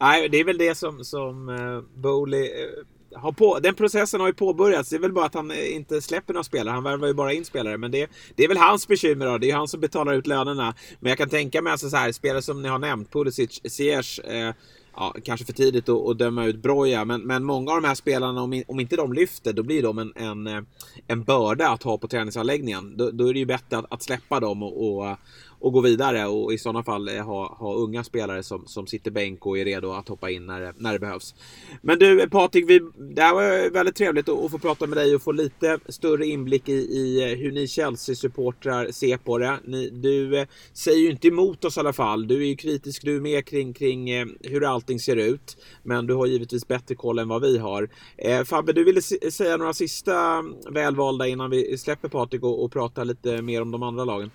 Nej, det är väl det som, som uh, Bowley uh, har på, den processen har ju påbörjats. Det är väl bara att han eh, inte släpper några spelare. Han värvar ju bara in spelare. Men det, det är väl hans bekymmer då. Det är ju han som betalar ut lönerna. Men jag kan tänka mig alltså så här, spelare som ni har nämnt, Pulisic, Ziyech, eh, ja, kanske för tidigt att, att döma ut Broja, men, men många av de här spelarna, om, om inte de lyfter, då blir de en, en, eh, en börda att ha på träningsanläggningen. Då, då är det ju bättre att, att släppa dem och, och och gå vidare och i sådana fall eh, ha, ha unga spelare som, som sitter bänk och är redo att hoppa in när, när det behövs. Men du Patrik, vi, det här var väldigt trevligt att, att få prata med dig och få lite större inblick i, i eh, hur ni Chelsea-supportrar ser på det. Ni, du eh, säger ju inte emot oss i alla fall. Du är ju kritisk du är med kring, kring hur allting ser ut. Men du har givetvis bättre koll än vad vi har. Eh, Fabbe, du ville säga några sista mm, välvalda innan vi släpper Patrik och, och pratar lite mer om de andra lagen?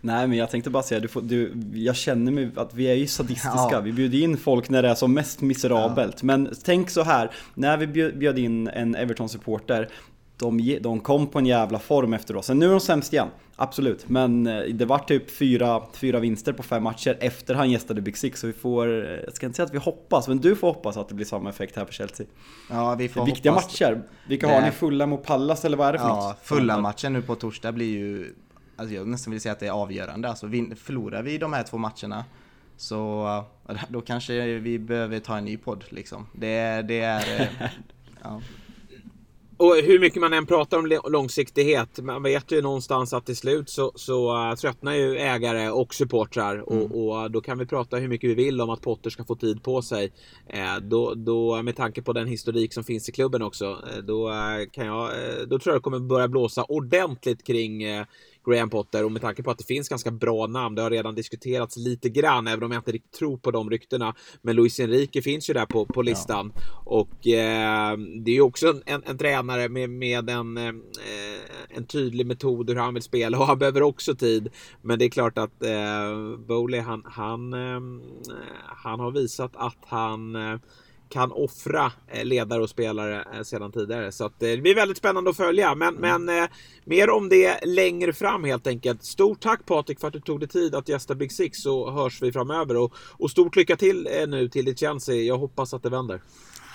Nej men jag tänkte bara säga, du får, du, jag känner mig att vi är ju sadistiska, ja. vi bjuder in folk när det är som mest miserabelt. Ja. Men tänk så här, när vi bjöd in en Everton-supporter de, de kom på en jävla form efter oss. Sen nu är de sämst igen, absolut. Men eh, det var typ fyra, fyra vinster på fem matcher efter han gästade Big Six. Så vi får, jag ska inte säga att vi hoppas, men du får hoppas att det blir samma effekt här för Chelsea. Ja, vi får viktiga hoppas. matcher. Vilka det... har ni? Fulla mot Pallas eller vad är det för ja, något? Fulla matchen nu på torsdag blir ju alltså jag nästan vill säga att det är avgörande. Alltså förlorar vi de här två matcherna så då kanske vi behöver ta en ny podd liksom. Det, det är... Eh, ja. Och hur mycket man än pratar om långsiktighet, man vet ju någonstans att till slut så, så uh, tröttnar ju ägare och supportrar mm. och, och, då kan vi prata hur mycket vi vill om att Potter ska få tid på sig. Eh, då, då, med tanke på den historik som finns i klubben också, eh, då, kan jag, då tror jag det kommer börja blåsa ordentligt kring Graham Potter och med tanke på att det finns ganska bra namn, det har redan diskuterats lite grann, även om jag inte riktigt tror på de ryktena. Men Luis Enrique finns ju där på, på listan ja. och eh, det är ju också en, en, tränare med, med en, eh, en tydlig metod hur han vill spela och han behöver också tid. Men det är klart att eh, Bowley, han, han, eh, han har visat att han eh, kan offra eh, ledare och spelare eh, sedan tidigare. Så att det blir väldigt spännande att följa. Men, mm. men eh, mer om det längre fram helt enkelt. Stort tack Patrik för att du tog dig tid att gästa Big Six så hörs vi framöver. Och, och stort lycka till nu till ditt Chelsea. Jag hoppas att det vänder.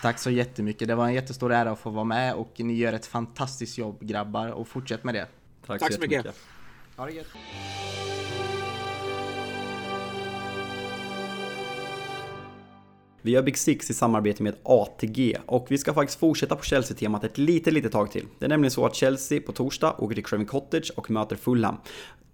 Tack så jättemycket. Det var en jättestor ära att få vara med och ni gör ett fantastiskt jobb grabbar och fortsätt med det. Tack, tack så, så mycket. Ha det gött. Vi gör Big Six i samarbete med ATG och vi ska faktiskt fortsätta på Chelsea-temat ett litet, litet tag till. Det är nämligen så att Chelsea på torsdag åker till Craven Cottage och möter Fulham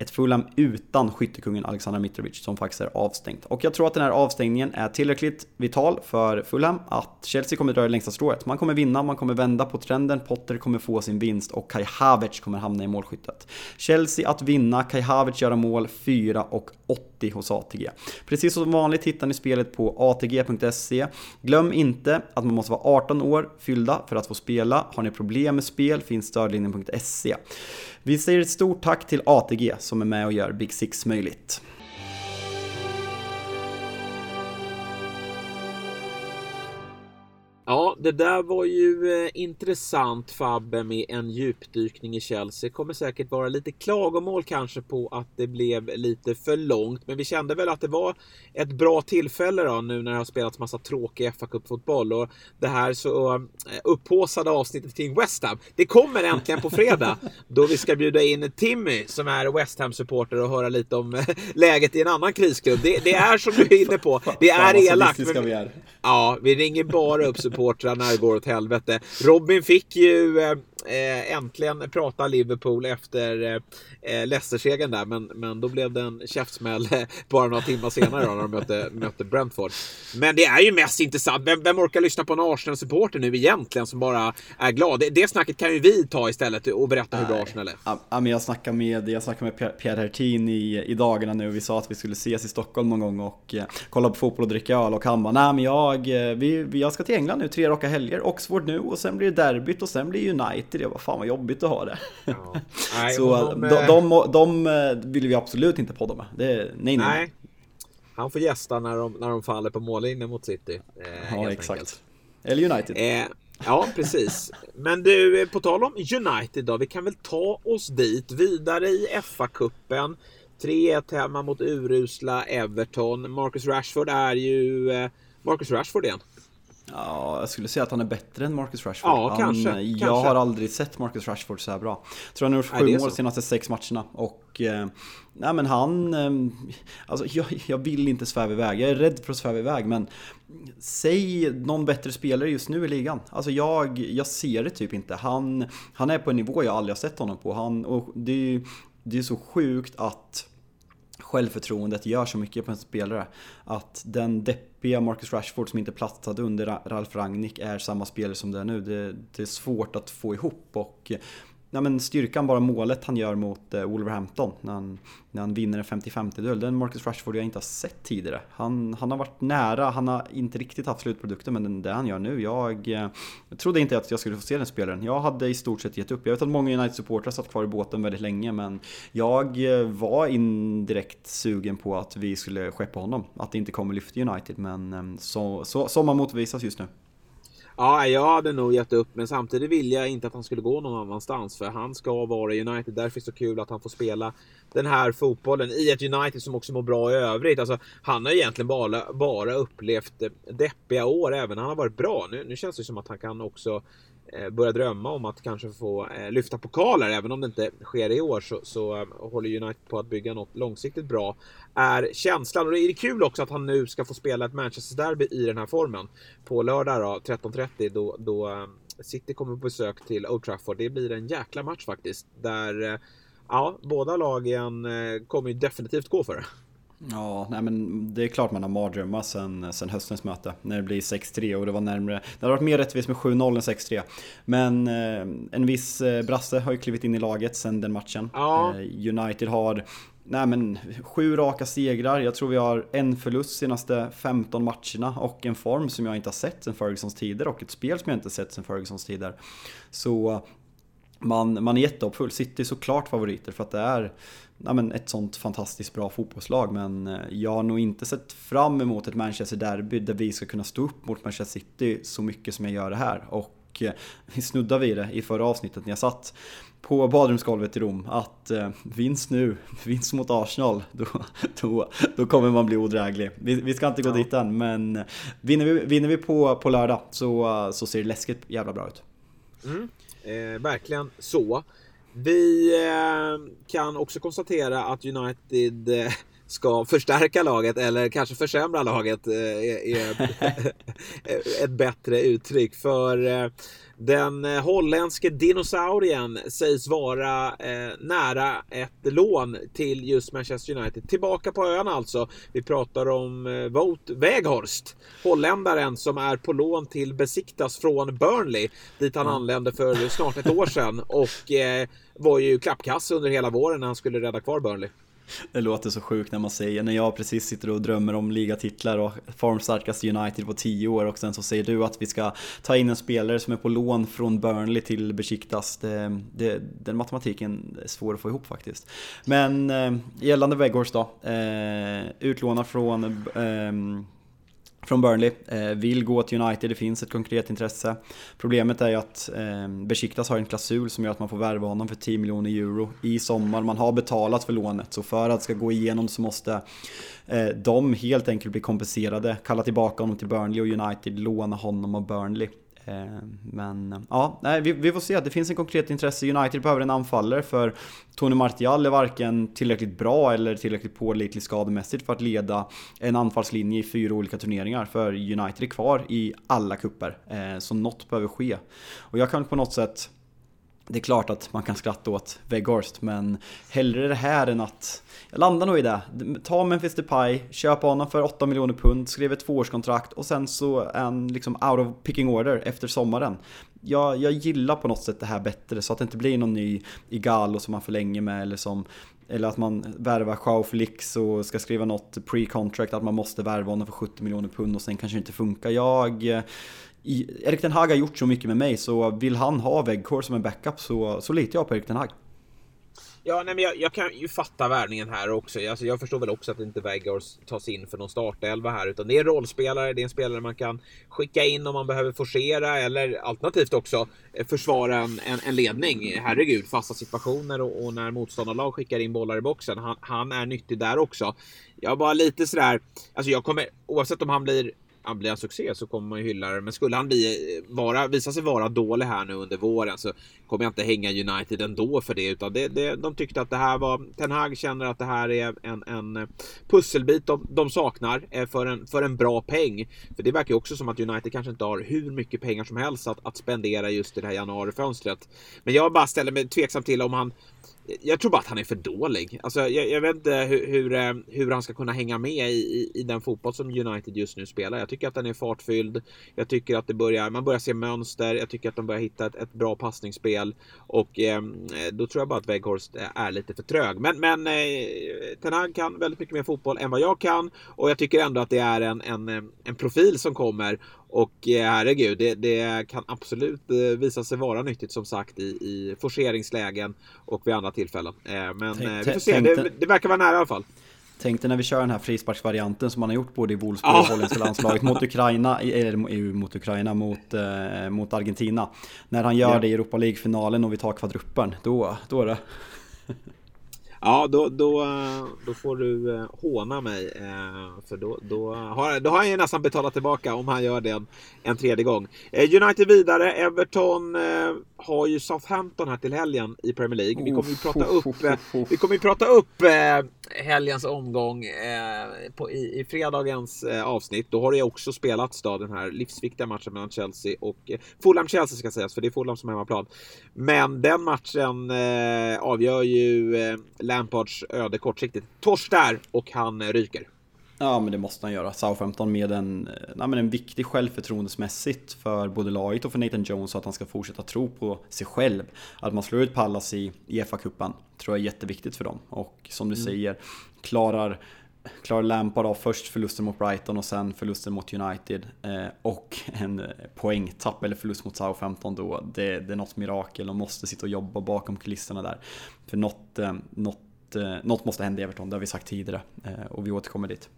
ett Fulham utan skyttekungen Alexander Mitrovic som faktiskt är avstängt. Och jag tror att den här avstängningen är tillräckligt vital för Fulham att Chelsea kommer dra det längsta strået. Man kommer vinna, man kommer vända på trenden, Potter kommer få sin vinst och Kai Havertz kommer hamna i målskyttet. Chelsea att vinna, Kai Havertz göra mål 4 och 80 hos ATG. Precis som vanligt hittar ni spelet på atg.se. Glöm inte att man måste vara 18 år fyllda för att få spela. Har ni problem med spel finns stödlinjen.se. Vi säger ett stort tack till ATG som är med och gör Big Six möjligt. Ja, det där var ju eh, intressant Fabbe med en djupdykning i Chelsea. Kommer säkert vara lite klagomål kanske på att det blev lite för långt. Men vi kände väl att det var ett bra tillfälle då nu när det har spelats massa tråkig fa Cup-fotboll. Och det här så eh, upphåsade avsnittet kring West Ham. Det kommer äntligen på fredag då vi ska bjuda in Timmy som är West Ham-supporter och höra lite om eh, läget i en annan krisklubb. Det, det är som du är inne på. Det är elakt. Men, ja, vi ringer bara upp supportrar supportrarna går åt helvete. Robin fick ju eh, äntligen prata Liverpool efter eh, eh Leicester-segern där. Men, men då blev det en käftsmäll bara några timmar senare då, när de mötte, mötte Brentford. Men det är ju mest intressant. Vem, vem orkar lyssna på en Arsenal-supporter nu egentligen som bara är glad? Det, det snacket kan ju vi ta istället och berätta hur bra Arsenal är. Ja, men jag snackade med, jag snackade med Pierre Hertin i, i dagarna nu. Vi sa att vi skulle ses i Stockholm någon gång och eh, kolla på fotboll och dricka öl och han bara, nej men jag, eh, vi, jag ska till England nu tre raka helger. Oxford nu och sen blir det derbyt och sen blir det United. Jag bara, fan vad jobbigt att ha det. Ja. Nej, så de, de, de, de, eh, vill vi absolut inte podda med. Det, nej, nej. nej. Han får gästa när de, när de faller på mållinjen mot City. Eh, ja, exakt. Enkelt. Eller United. Eh, ja, precis. Men du, eh, på tal om United då. Vi kan väl ta oss dit. Vidare i FA-cupen. 3-1 hemma mot urusla Everton. Marcus Rashford är ju eh, Marcus Rashford igen. Ja, jag skulle säga att han är bättre än Marcus Rashford. Ja, han, kanske, jag kanske. har aldrig sett Marcus Rashford så här bra. Jag tror han har gjort sju mål de senaste sex matcherna. Och eh, nej men han... Eh, alltså jag, jag vill inte sväva iväg. Jag är rädd för att sväva iväg men... Säg någon bättre spelare just nu i ligan. Alltså jag, jag ser det typ inte. Han, han är på en nivå jag aldrig har sett honom på. Han, och det, det är så sjukt att självförtroendet gör så mycket på en spelare. Att den deppiga Marcus Rashford som inte platsade under Ralf Rangnick är samma spelare som det är nu. Det, det är svårt att få ihop och ja, men styrkan, bara målet han gör mot eh, Wolverhampton när han, när han vinner en 50-50 duell. Den Marcus Rashford jag inte har sett tidigare. Han, han har varit nära, han har inte riktigt haft slutprodukten men det han gör nu, jag, eh, jag trodde inte att jag skulle få se den spelaren. Jag hade i stort sett gett upp. Jag vet att många United-supportrar satt kvar i båten väldigt länge men jag eh, var indirekt sugen på att vi skulle skeppa honom. Att det inte kommer lyfta United men eh, så, så, som man motbevisas just nu. Ja, jag hade nog gett upp, men samtidigt vill jag inte att han skulle gå någon annanstans. För han ska vara i United. Därför är det så kul att han får spela den här fotbollen i ett United som också mår bra i övrigt. Alltså, han har egentligen bara, bara upplevt deppiga år, även när han har varit bra. Nu, nu känns det som att han kan också Eh, börja drömma om att kanske få eh, lyfta pokaler, även om det inte sker i år så, så eh, håller United på att bygga något långsiktigt bra. Är känslan, och det är kul också att han nu ska få spela ett Manchester-derby i den här formen. På lördag då, 13.30, då, då City kommer på besök till Old Trafford. Det blir en jäkla match faktiskt. Där, ja, båda lagen kommer ju definitivt gå för det. Ja, nej men det är klart man har mardrömmar sen, sen höstens möte när det blir 6-3 och det var närmre. Det hade varit mer rättvist med 7-0 än 6-3. Men eh, en viss eh, Brasse har ju klivit in i laget sen den matchen. Ja. Eh, United har Nej men sju raka segrar, jag tror vi har en förlust senaste 15 matcherna och en form som jag inte har sett sen Fergusons tider och ett spel som jag inte sett sen Fergusons tider. Så man, man är jättehoppfull. City är såklart favoriter för att det är ja, men ett sånt fantastiskt bra fotbollslag men eh, jag har nog inte sett fram emot ett Manchester Derby där vi ska kunna stå upp mot Manchester City så mycket som jag gör det här. Och eh, vi snuddade vid det i förra avsnittet när jag satt på badrumsgolvet i Rom att eh, vinst nu, vinst mot Arsenal, då, då, då kommer man bli odräglig. Vi, vi ska inte gå ja. dit än men vinner vi, vinner vi på, på lördag så, så ser det läskigt jävla bra ut. Mm. Eh, verkligen så. Vi eh, kan också konstatera att United eh, ska förstärka laget eller kanske försämra laget eh, är ett bättre uttryck. För den holländske dinosaurien sägs vara nära ett lån till just Manchester United. Tillbaka på ön alltså. Vi pratar om Wout Weghorst. Holländaren som är på lån till Besiktas från Burnley. Dit han anlände för snart ett år sedan. Och var ju klappkass under hela våren när han skulle rädda kvar Burnley. Det låter så sjukt när man säger, när jag precis sitter och drömmer om ligatitlar och formstarkaste United på 10 år och sen så säger du att vi ska ta in en spelare som är på lån från Burnley till Besiktas. Det, det, den matematiken är svår att få ihop faktiskt. Men eh, gällande Weghorst då, eh, utlånad från eh, från Burnley. Eh, vill gå till United, det finns ett konkret intresse. Problemet är ju att eh, Besiktas har en klausul som gör att man får värva honom för 10 miljoner euro i sommar. Man har betalat för lånet, så för att det ska gå igenom så måste eh, de helt enkelt bli kompenserade. Kalla tillbaka honom till Burnley och United låna honom av Burnley. Eh, men ja, nej, vi, vi får se. Det finns en konkret intresse. United behöver en anfallare för Tony Martial är varken tillräckligt bra eller tillräckligt pålitlig skademässigt för att leda en anfallslinje i fyra olika turneringar. För United är kvar i alla kupper eh, så något behöver ske. Och jag kan på något sätt det är klart att man kan skratta åt Weghorst, men hellre det här än att... Jag landar nog i det. Ta Memphis Depay, köp honom för 8 miljoner pund, skriv ett tvåårskontrakt och sen så en liksom out of picking order efter sommaren. Jag, jag gillar på något sätt det här bättre, så att det inte blir någon ny Igalo som man förlänger med eller som eller att man värvar Joao Felix och ska skriva något pre-contract, att man måste värva honom för 70 miljoner pund och sen kanske det inte funkar. Jag, Erik Den Hag har gjort så mycket med mig så vill han ha Weghorst som en backup så, så litar jag på Erik Den Hag. Ja, nej, men jag, jag, kan ju fatta värvningen här också. Alltså, jag förstår väl också att inte Weghorst tas in för någon startelva här, utan det är en rollspelare. Det är en spelare man kan skicka in om man behöver forcera eller alternativt också eh, försvara en, en, en ledning. Herregud, fasta situationer och, och när motståndarlag skickar in bollar i boxen. Han, han är nyttig där också. Jag var lite sådär, alltså jag kommer oavsett om han blir han blir en succé så kommer man ju hylla det. Men skulle han bli, vara, visa sig vara dålig här nu under våren så kommer jag inte hänga United ändå för det. Utan det, det, de tyckte att det här var, Ten Hag känner att det här är en, en pusselbit de, de saknar eh, för en, för en bra peng. För det verkar ju också som att United kanske inte har hur mycket pengar som helst att, att spendera just i det här januarifönstret. Men jag bara ställer mig tveksam till om han jag tror bara att han är för dålig. Alltså, jag, jag vet inte hur, hur, hur, han ska kunna hänga med i, i, i, den fotboll som United just nu spelar. Jag tycker att den är fartfylld. Jag tycker att det börjar, man börjar se mönster. Jag tycker att de börjar hitta ett, ett bra passningsspel. Och ehm, eh, då tror jag bara att Weghorst eh, är lite för trög. Men, men eh, Ten Hag kan väldigt mycket mer fotboll än vad jag kan. Och jag tycker ändå att det är en, en, eh, en profil som kommer. Och eh, herregud, det, det, kan absolut eh, visa sig vara nyttigt som sagt i, i forceringslägen och vid andra tillfällen. Eh, men tänk, vi får se, det, det, verkar vara nära i alla fall. Tänk dig när vi kör den här frisparksvarianten som man har gjort både i Wolfsburg och holländska landslaget mot Ukraina, eller mot Ukraina, mot, eh, mot Argentina. När han gör ja. det i Europa League-finalen och vi tar kvadruppen, då, då är det... Ja, då, då, då får du eh, håna mig. Eh, för då, då, har, då har han ju nästan betalat tillbaka om han gör det en, en tredje gång. Eh, United vidare. Everton har ju Southampton här till helgen i Premier League. Vi kommer ju prata upp, vi kommer ju prata upp helgens omgång på, i, i fredagens avsnitt. Då har det ju också spelats då, den här livsviktiga matchen mellan Chelsea och Fulham-Chelsea ska sägas, för det är Fulham som är hemmaplan. Men den matchen avgör ju Lampards öde kortsiktigt. Torsk där och han ryker. Ja men det måste han göra. Southampton med en, nej, men en viktig självförtroendesmässigt för både laget och för Nathan Jones så att han ska fortsätta tro på sig själv. Att man slår ut Pallas i, i FA-cupen tror jag är jätteviktigt för dem. Och som du mm. säger, klarar klarar Lampard av först förlusten mot Brighton och sen förlusten mot United eh, och en poängtapp eller förlust mot Southampton då, det, det är något mirakel. De måste sitta och jobba bakom kulisserna där. För något, eh, något, eh, något måste hända i Everton, det har vi sagt tidigare eh, och vi återkommer dit.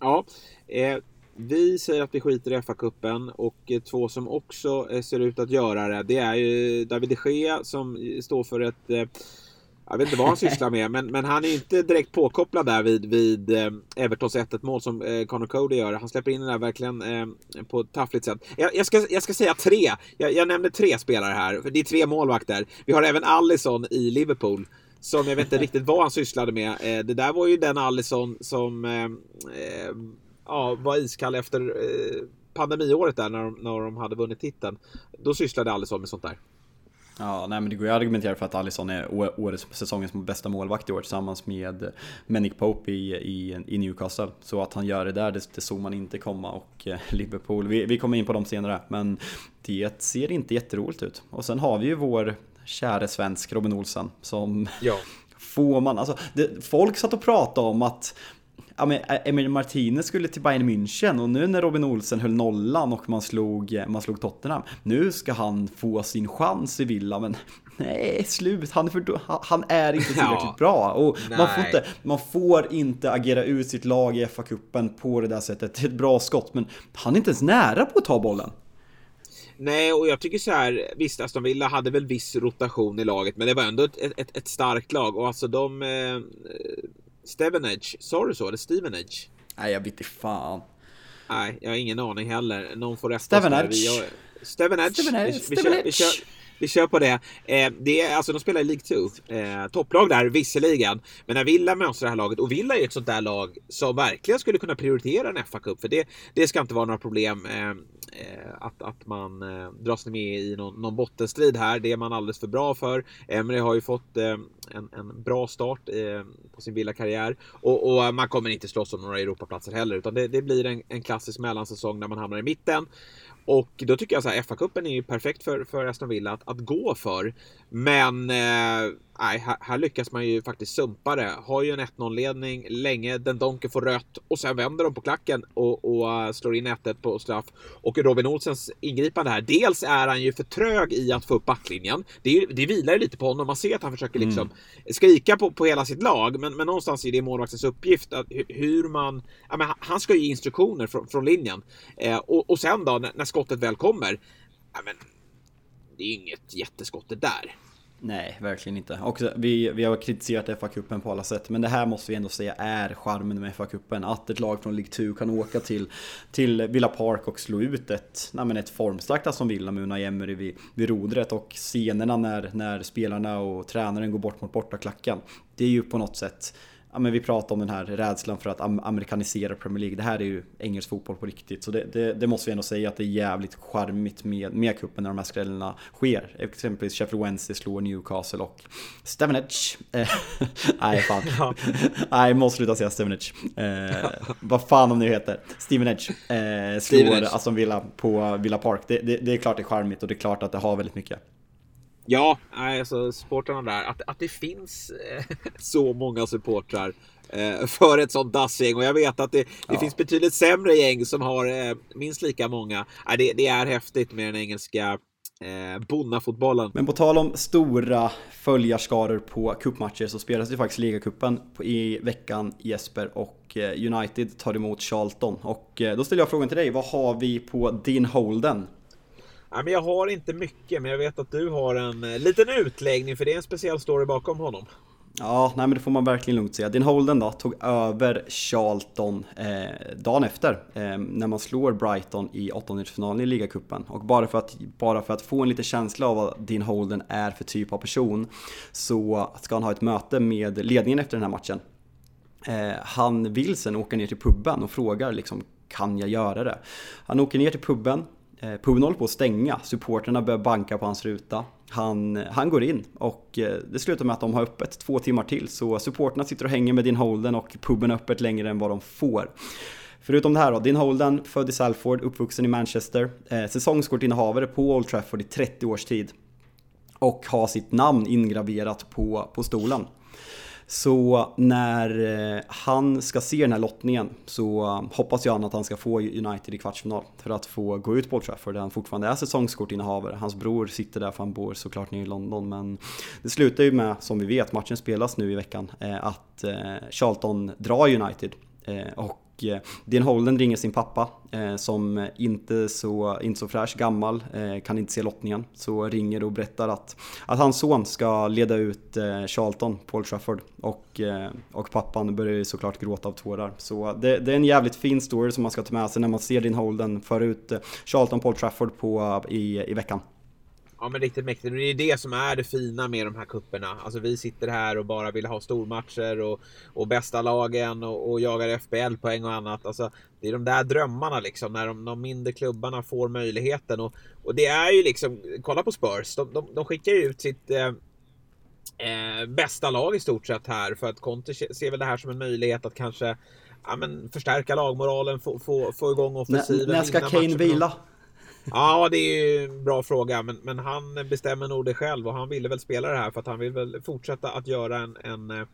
Ja, eh, vi säger att vi skiter i FA-cupen och eh, två som också eh, ser ut att göra det, det är ju David de Gea som eh, står för ett jag vet inte vad han sysslar med, men, men han är inte direkt påkopplad där vid, vid eh, Evertons 1-1 mål som eh, Connor Cody gör. Han släpper in den där verkligen eh, på ett taffligt sätt. Jag, jag, ska, jag ska säga tre. Jag, jag nämnde tre spelare här, för det är tre målvakter. Vi har även Allison i Liverpool. Som jag vet inte riktigt vad han sysslade med. Eh, det där var ju den Allison som eh, eh ja, var iskall efter eh, pandemiåret där när de, när de hade vunnit titeln. Då sysslade Allison med sånt där. Ja, nej men det går ju att argumentera för att Alisson är årets säsongens bästa målvakt i år tillsammans med Manic Pope i, i, i, Newcastle. Så att han gör det där, det, det såg man inte komma och eh, Liverpool, vi, vi kommer in på dem senare, men det ser inte jätteroligt ut. Och sen har vi ju vår käre svensk Robin Olsen som ja. får man, alltså det, folk satt och pratade om att ja, men eh, Emil Martinez skulle till Bayern München och nu när Robin Olsen höll nollan och man slog, man slog Tottenham. Nu ska han få sin chans i Villa men Nej, slut. Han är, för, han är inte tillräckligt Ja. bra. Och man får, inte, man får inte agera ut sitt lag i FA-cupen på det där sättet. Det är ett bra skott, men han är inte ens nära på att ta bollen. Nej, och jag tycker så här, visst Aston Villa hade väl viss rotation i laget, men det var ändå ett, ett, ett starkt lag och alltså de... Eh, Stevenage, sa du så? Eller Stevenage? Nej, jag vet inte fan. Nej, jag har ingen aning heller. Någon får rätta Stevenage. Stevenage. Stevenage, vi, kör, vi, kör, vi kör på det. Eh, det är, alltså, de spelar i League 2. Eh, topplag där, visserligen. Men när Villa mönstrar det här laget, och Villa är ju ett sånt där lag som verkligen skulle kunna prioritera en FA-cup. För det, det ska inte vara några problem eh, eh, att, att man eh, dras med i någon, någon bottenstrid här. Det är man alldeles för bra för. Emery har ju fått eh, en, en bra start eh, på sin Villa-karriär. Och, och man kommer inte slåss om några Europaplatser heller, utan det, det blir en, en klassisk mellansäsong när man hamnar i mitten. Och då tycker jag så här, FA-cupen är ju perfekt för, för Aston Villa att, att gå för. Men eh, nej, här, här lyckas man ju faktiskt sumpa det. Har ju en 1-0-ledning länge, Den Donker får rött och sen vänder de på klacken och, och eh, slår in 1-1 på straff. Och Robin Olsens ingripande här, dels är han ju för trög i att få upp backlinjen. Det, det vilar ju lite på honom, man ser att han försöker liksom skrika på, på hela sitt lag. Men, men någonstans är det målvaktens uppgift att hu- hur man... Ja, men han- han ska ju ge instruktioner från, från linjen. Eh, och, och sen då när, när skottet väl kommer. Ja, men, det är ju inget jätteskott det där. Nej, verkligen inte. Och vi, vi har kritiserat FA-cupen på alla sätt, men det här måste vi ändå säga är charmen med FA-cupen. Att ett lag från League 2 kan åka till, till Villa Park och slå ut ett, nej ett formstarkt som Villa med Unai Emery vid, vid rodret och scenerna när, när spelarna och tränaren går bort mot bortaklacken. Det är ju på något sätt Ja, men vi pratar om den här rädslan för att am- amerikanisera Premier League. Det här är ju engelsk fotboll på riktigt. Så det, det, det måste vi ändå säga att det är jävligt charmigt med, med cupen när de här skrällarna sker. Exempelvis Sheffield Wednesday slår Newcastle och Stevenage. Eh, Nej, fan. Nej, jag måste sluta säga Stevenage. Eh, vad fan om det heter. Stevenage. Eh, slår Stevenage. Aston Villa på Villa Park. Det, det, det är klart det är charmigt och det är klart att det har väldigt mycket. Ja, alltså supportrarna där. Att, att det finns eh, så många supportrar eh, för ett sånt dassgäng. Och jag vet att det, det Ja. finns betydligt sämre gäng som har eh, minst lika många. Det, det är häftigt med den engelska eh, bonnafotbollen. Men på tal om stora följarskaror på cupmatcher så spelas det faktiskt ligacupen i veckan Jesper och United tar emot Charlton. Och då ställer jag frågan till dig, vad har vi på din Holden? Nej, men jag har inte mycket, men jag vet att du har en eh, liten utläggning för det är en speciell story bakom honom. Ja, nej men det får man verkligen lugnt säga. Din Holden då tog över Charlton eh, dagen efter eh, när man slår Brighton i åttondelsfinalen i ligacupen. Och bara för, att, bara för att få en liten känsla av vad Din Holden är för typ av person så ska han ha ett möte med ledningen efter den här matchen. Eh, han vill sen åka ner till puben och frågar liksom kan jag göra det? Han åker ner till puben, Eh, puben håller på att stänga, supporterna börjar banka på hans ruta. Han, han går in och eh, det slutar med att de har öppet två timmar till så supporterna sitter och hänger med din Holden och puben är öppet längre än vad de får. Förutom det här då, din Holden, född i Salford, uppvuxen i Manchester, eh, säsongskortinnehavare på Old Trafford i 30 års tid och har sitt namn ingraverat på, på stolen. Så när eh, han ska se den här lottningen så hoppas jag att han ska få United i kvartsfinal för att få gå ut på Old Trafford där han fortfarande är säsongskortinnehavare. Hans bror sitter där för han bor såklart nere i London men det slutar ju med, som vi vet, matchen spelas nu i veckan, eh, att eh, Charlton drar United och Eh, Dean Holden ringer sin pappa eh, som inte så, inte så fräsch, gammal, eh, kan inte se lottningen. Så ringer och berättar att, att hans son ska leda ut Charlton på Old Trafford. Och, och pappan börjar ju såklart gråta av tårar. Så det, det är en jävligt fin story som man ska ta med sig när man ser Dean Holden föra ut Charlton på Old Trafford på, i, i veckan. Ja men riktigt mäktigt. Det är det som är det fina med de här kupperna. Alltså vi sitter här och bara vill ha stormatcher och, och bästa lagen och, och jagar FBL-poäng och annat. Alltså, det är de där drömmarna liksom när de, de mindre klubbarna får möjligheten. Och, och det är ju liksom, kolla på Spurs. De, de, de skickar ju ut sitt eh, eh, bästa lag i stort sett här för att Conte se- ser väl det här som en möjlighet att kanske ja, men förstärka lagmoralen, få, få, få igång offensiven. När, ska Kane vila? Ja, det är ju en bra fråga, men, men han bestämmer nog det själv och han ville väl spela det här för att han vill väl fortsätta att göra en, en, en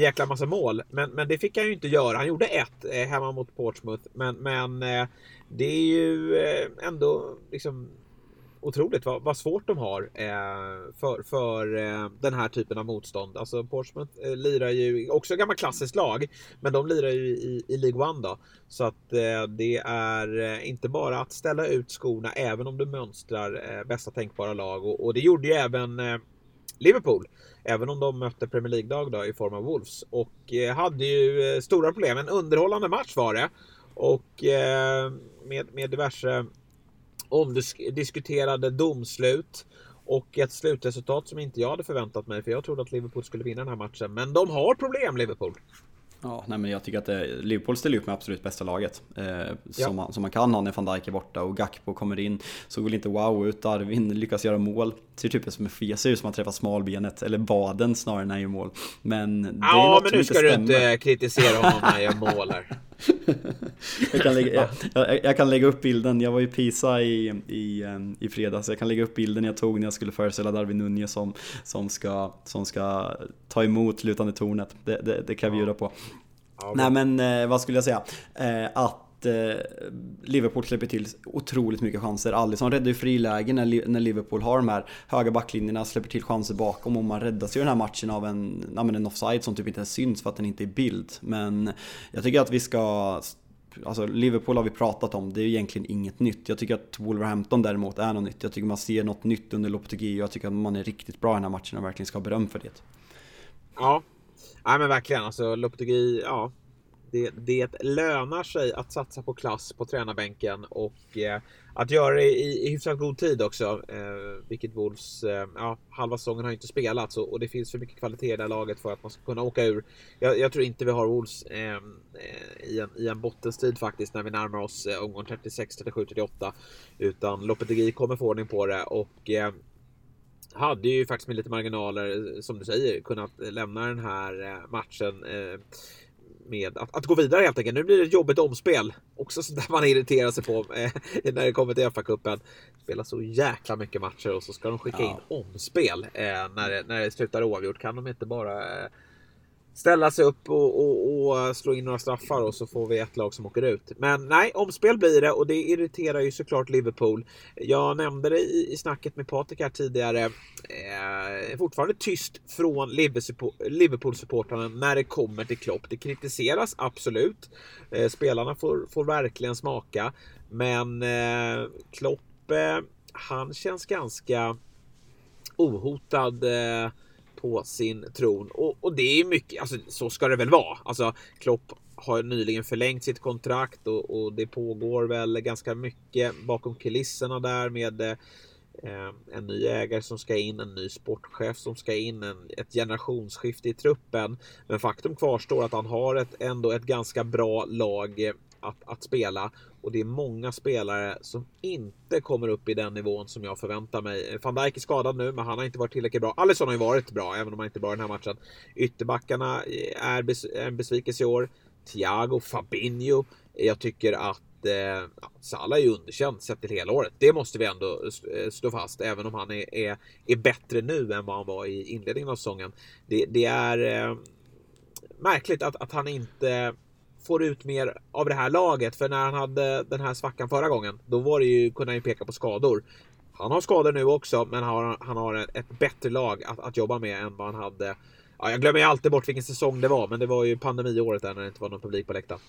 jäkla massa mål. Men, men det fick han ju inte göra. Han gjorde ett eh, hemma mot Portsmouth, men, men eh, det är ju eh, ändå liksom otroligt vad, vad svårt de har eh, för, för eh, den här typen av motstånd. Alltså Portsmouth eh, lirar ju, också gammal klassiskt lag, men de lirar ju i, i League One då. Så att eh, det är eh, inte bara att ställa ut skorna även om du mönstrar eh, bästa tänkbara lag och, och det gjorde ju även eh, Liverpool. Även om de mötte Premier League-lag då i form av Wolves och eh, hade ju eh, stora problem. En underhållande match var det och med, med diverse omdiskuterade domslut och ett slutresultat som inte jag hade förväntat mig för jag trodde att Liverpool skulle vinna den här matchen. Men de har problem Liverpool. Ja, nej men jag tycker att det, Liverpool ställer upp med absolut bästa laget. Eh, ja. som, man, som man kan ha när van Dijk är borta och Gakpo kommer in. Såg väl inte wow ut, Darwin lyckas göra mål. Ser typ som en fes ut som att träffa smalbenet, eller baden snarare när han gör mål. Men det ja, är något men nu ska stämmer. du inte kritisera honom när han gör mål här. jag, kan lägga, jag, jag, kan lägga upp bilden, jag var i Pisa i, i, eh, i fredags, jag kan lägga upp bilden jag tog när jag skulle föreställa Darwin Nunez som, som, ska, som ska ta emot lutande tornet. Det, det, det kan vi bjuda på. Ja, Nej men eh, vad skulle jag säga? Eh, att eh, Liverpool släpper till otroligt mycket chanser. Alisson räddar ju frilägen när, när Liverpool har de här höga backlinjerna, släpper till chanser bakom och man räddas ju den här matchen av en, ja, en offside som typ inte ens syns för att den inte är bild. Men jag tycker att vi ska Alltså Liverpool har vi pratat om, det är egentligen inget nytt. Jag tycker att Wolverhampton däremot är något nytt. Jag tycker man ser något nytt under Lopetegui och jag tycker att man är riktigt bra i den här matchen och verkligen ska ha beröm för det. Ja, Nej men verkligen, alltså Lopetegui, ja. Det, det lönar sig att satsa på klass på tränarbänken och eh, att göra det i, i hyfsat god tid också. Eh, vilket Wolves, eh, ja, halva säsongen har inte spelats och, och, det finns för mycket kvalitet i det här laget för att man ska kunna åka ur. Jag, jag tror inte vi har Wolves ehm, eh, i, en, i en bottenstrid faktiskt när vi närmar oss eh, omgång 36, 37, 38. Utan Lopetegui kommer få ordning på det och eh, hade ju faktiskt med lite marginaler, eh, som du säger, kunnat lämna den här eh, matchen eh, med att, att gå vidare helt enkelt. Nu blir det ett jobbigt omspel. Också sånt där man irriterar sig på eh, när det kommer till FA-cupen. Spelar så jäkla mycket matcher och så ska de skicka ja. in omspel när, det, när det slutar oavgjort. Kan de inte bara ställa sig upp och, och, och, slå in några straffar och så får vi ett lag som åker ut. Men nej, omspel blir det och det irriterar ju såklart Liverpool. Jag nämnde det i, i snacket med Patrik här tidigare. Eh, fortfarande tyst från Liverpool-supportrarna när det kommer till Klopp. Det kritiseras absolut. Eh, spelarna får, får verkligen smaka. Men eh, Klopp, eh, han känns ganska ohotad eh, på sin tron. Och, och det är mycket, alltså så ska det väl vara. Alltså Klopp har nyligen förlängt sitt kontrakt och, och det pågår väl ganska mycket bakom kulisserna där med eh, eh en ny ägare som ska in, en ny sportchef som ska in, en, ett generationsskifte i truppen. Men faktum kvarstår att han har ett, ändå ett ganska bra lag eh, att, att spela och det är många spelare som inte kommer upp i den nivån som jag förväntar mig. Van Dijk är skadad nu, men han har inte varit tillräckligt bra. Alisson har ju varit bra, även om han inte var i den här matchen. Ytterbackarna är, bes är en besvikelse i år. Thiago, Fabinho. Jag tycker att eh, Salah är underkänd sett till hela året. Det måste vi ändå eh, stå fast, även om han är, är, är bättre nu än vad han var i inledningen av säsongen. Det, det är eh, märkligt att, att han inte får ut mer av det här laget. För när han hade den här svackan förra gången, då var det ju, kunde han ju peka på skador. Han har skador nu också, men han har, han har ett bättre lag att, att jobba med än vad han hade. Ja, jag glömmer ju alltid bort vilken säsong det var, men det var ju pandemiåret där när det inte var någon publik på läktaren.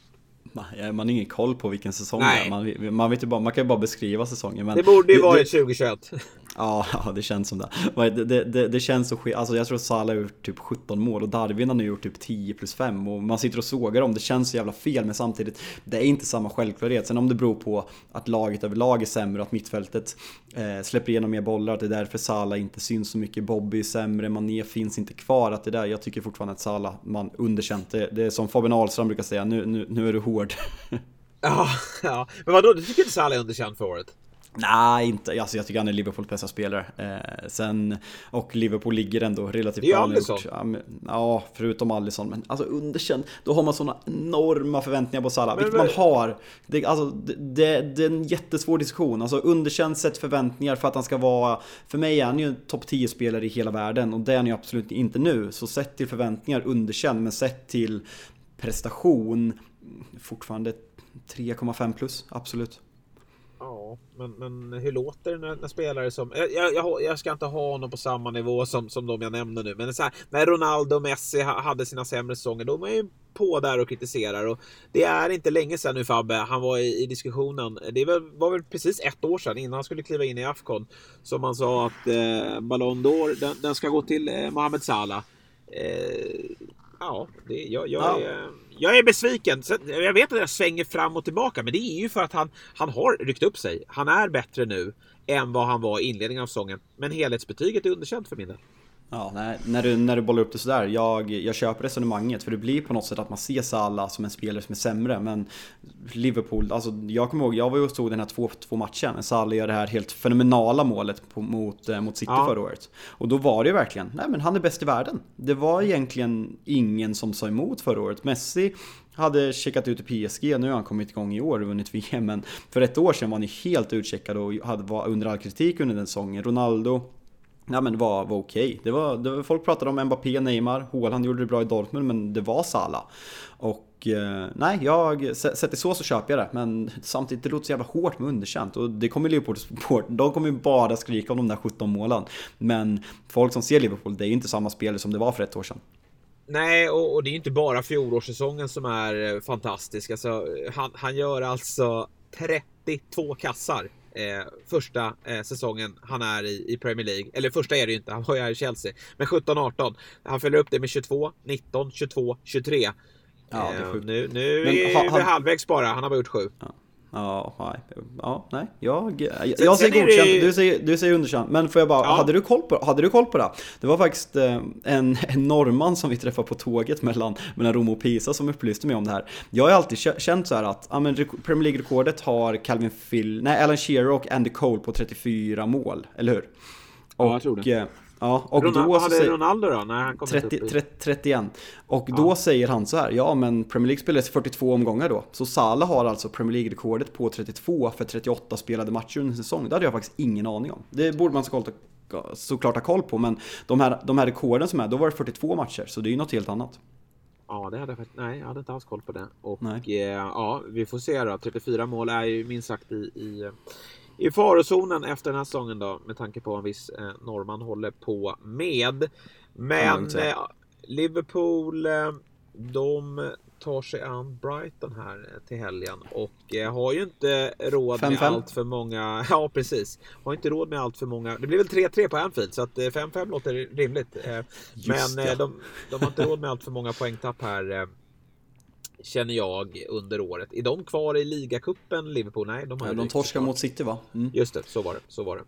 Man har ingen koll på vilken säsong Nej. det är. Man, man, vet ju bara, man kan ju bara beskriva säsongen. Men det borde ju varit 2021. Ja, ja, det känns som det. Det, det, det känns så skit. Alltså jag tror att Salah har gjort typ 17 mål och Darwin har nu gjort typ 10 plus 5 och man sitter och sågar dem. Det känns så jävla fel men samtidigt, det är inte samma självklarhet. Sen om det beror på att laget överlag är sämre och att mittfältet eh, släpper igenom mer bollar, att det är därför Salah inte syns så mycket. Bobby är sämre, Mané finns inte kvar. Att det där, jag tycker fortfarande att Salah, man underkänt det. Det är som Fabian Ahlström brukar säga, nu, nu, nu är du hård. Ja, ja. Men vadå, du tycker inte Salah är underkänd för året? Nej, inte. Alltså, jag tycker han är Liverpools bästa spelare. Eh, sen, och Liverpool ligger ändå relativt bra. Det är Alisson. Ja, ja, förutom Alisson. Men alltså underkänd. Då har man sådana enorma förväntningar på Salah. vilket man har. Det, alltså, det, det, är en jättesvår diskussion. Alltså underkänd sett förväntningar för att han ska vara... För mig är han ju en topp 10-spelare i hela världen. Och det är han ju absolut inte nu. Så sett till förväntningar underkänd. Men sett till prestation fortfarande 3,5 plus, absolut. Ja, men, men hur låter det när, när spelare som... Jag, jag, jag, ska inte ha honom på samma nivå som, som de jag nämner nu, men så här, när Ronaldo och Messi hade sina sämre säsonger, då var ju på där och kritiserar. Och det är inte länge sedan nu Fabbe, han var i, i diskussionen. Det var, var, väl precis ett år sedan innan han skulle kliva in i Afcon. Som man sa att eh, Ballon d'Or, den, den, ska gå till eh, Mohamed Salah. Eh, ja, det, jag, jag, ja. Är, jag är besviken. Jag vet att jag svänger fram och tillbaka, men det är ju för att han, han har ryckt upp sig. Han är bättre nu än vad han var i inledningen av säsongen. Men helhetsbetyget är underkänt för min del. Ja, nej, när, du, när du bollar upp det sådär, jag, jag köper resonemanget för det blir på något sätt att man ser Salah som en spelare som är sämre men Liverpool, alltså jag kommer ihåg, jag var ju och stod den här 2-2 matchen, Salah gör det här helt fenomenala målet på, mot, eh, mot City ja. förra året. Och då var det ju verkligen, nej men han är bäst i världen. Det var egentligen ingen som sa emot förra året. Messi hade checkat ut i PSG, nu har han kommit igång i år och vunnit VM, men för ett år sedan var han ju helt utcheckad och hade, var under all kritik under den säsongen. Ronaldo Ja men det var, var okej. Det var, det var, folk pratade om Mbappé, Neymar, Haaland gjorde det bra i Dortmund men det var Salah. Och eh, nej, jag, sett det så så köper jag det. Men samtidigt, det låter så jävla hårt med underkänt. Och det kommer Liverpool support, de kommer ju bara skrika om de där 17 målen. Men folk som ser Liverpool, det är ju inte samma spelare som det var för ett år sedan. Nej, och, och, det är inte bara fjolårssäsongen som är eh, fantastisk. Alltså, han, han gör alltså 32 kassar eh, första eh, säsongen han är i, i Premier League. Eller första är det ju inte, han var ju i Chelsea. Men 17-18. Han följer upp det med 22, 19, 22, 23. Ja, det är sjukt. Eh, nu nu Men, är ha, vi halvvägs bara, han har bara gjort sju. Ja. Ja, nej. Ja, nej. Jag, jag, jag säger godkänt, det... du, säger, du säger underkänt. Men får jag bara, ja. hade, du koll på, hade du koll på det? Det var faktiskt eh, en, en norrman som vi träffade på tåget mellan, mellan Rom och Pisa som upplyste mig om det här. Jag har alltid känt så här att ja, men Premier League-rekordet har Calvin Phil, nej, Alan Shearer och Andy Cole på 34 mål, eller hur? Och, ja, jag tror det. Eh, Ja, och Ronaldo, då hade säger, Ronaldo då? När han kom 30, 30, 31. Och ja. då säger han så här, ja men Premier League spelades 42 omgångar då. Så Salah har alltså Premier League-rekordet på 32 för 38 spelade matcher under en säsong. Det hade jag faktiskt ingen aning om. Det borde man såklart, såklart ha koll på, men de här, de här rekorden som är, då var det 42 matcher, så det är ju något helt annat. Ja, det hade jag faktiskt. Nej, jag hade inte alls koll på det. Och eh, ja, vi får se då. 34 mål är ju minst sagt i, i i farozonen efter den här säsongen då med tanke på en viss eh, norrman håller på med. Men eh, Liverpool, eh, de tar sig an Brighton här eh, till helgen och eh, har ju inte råd 5 -5. med allt för många. Ja, precis. Har inte råd med allt för många. Det blir väl 3-3 på Anfield så att 5-5 eh, låter rimligt. Men de, de, har inte råd med allt för många poängtapp här Känner jag under året. Är de kvar i ligacupen Liverpool? Nej, de har ja, De torskar mot City va? Mm. Just det, så var det. Så var det.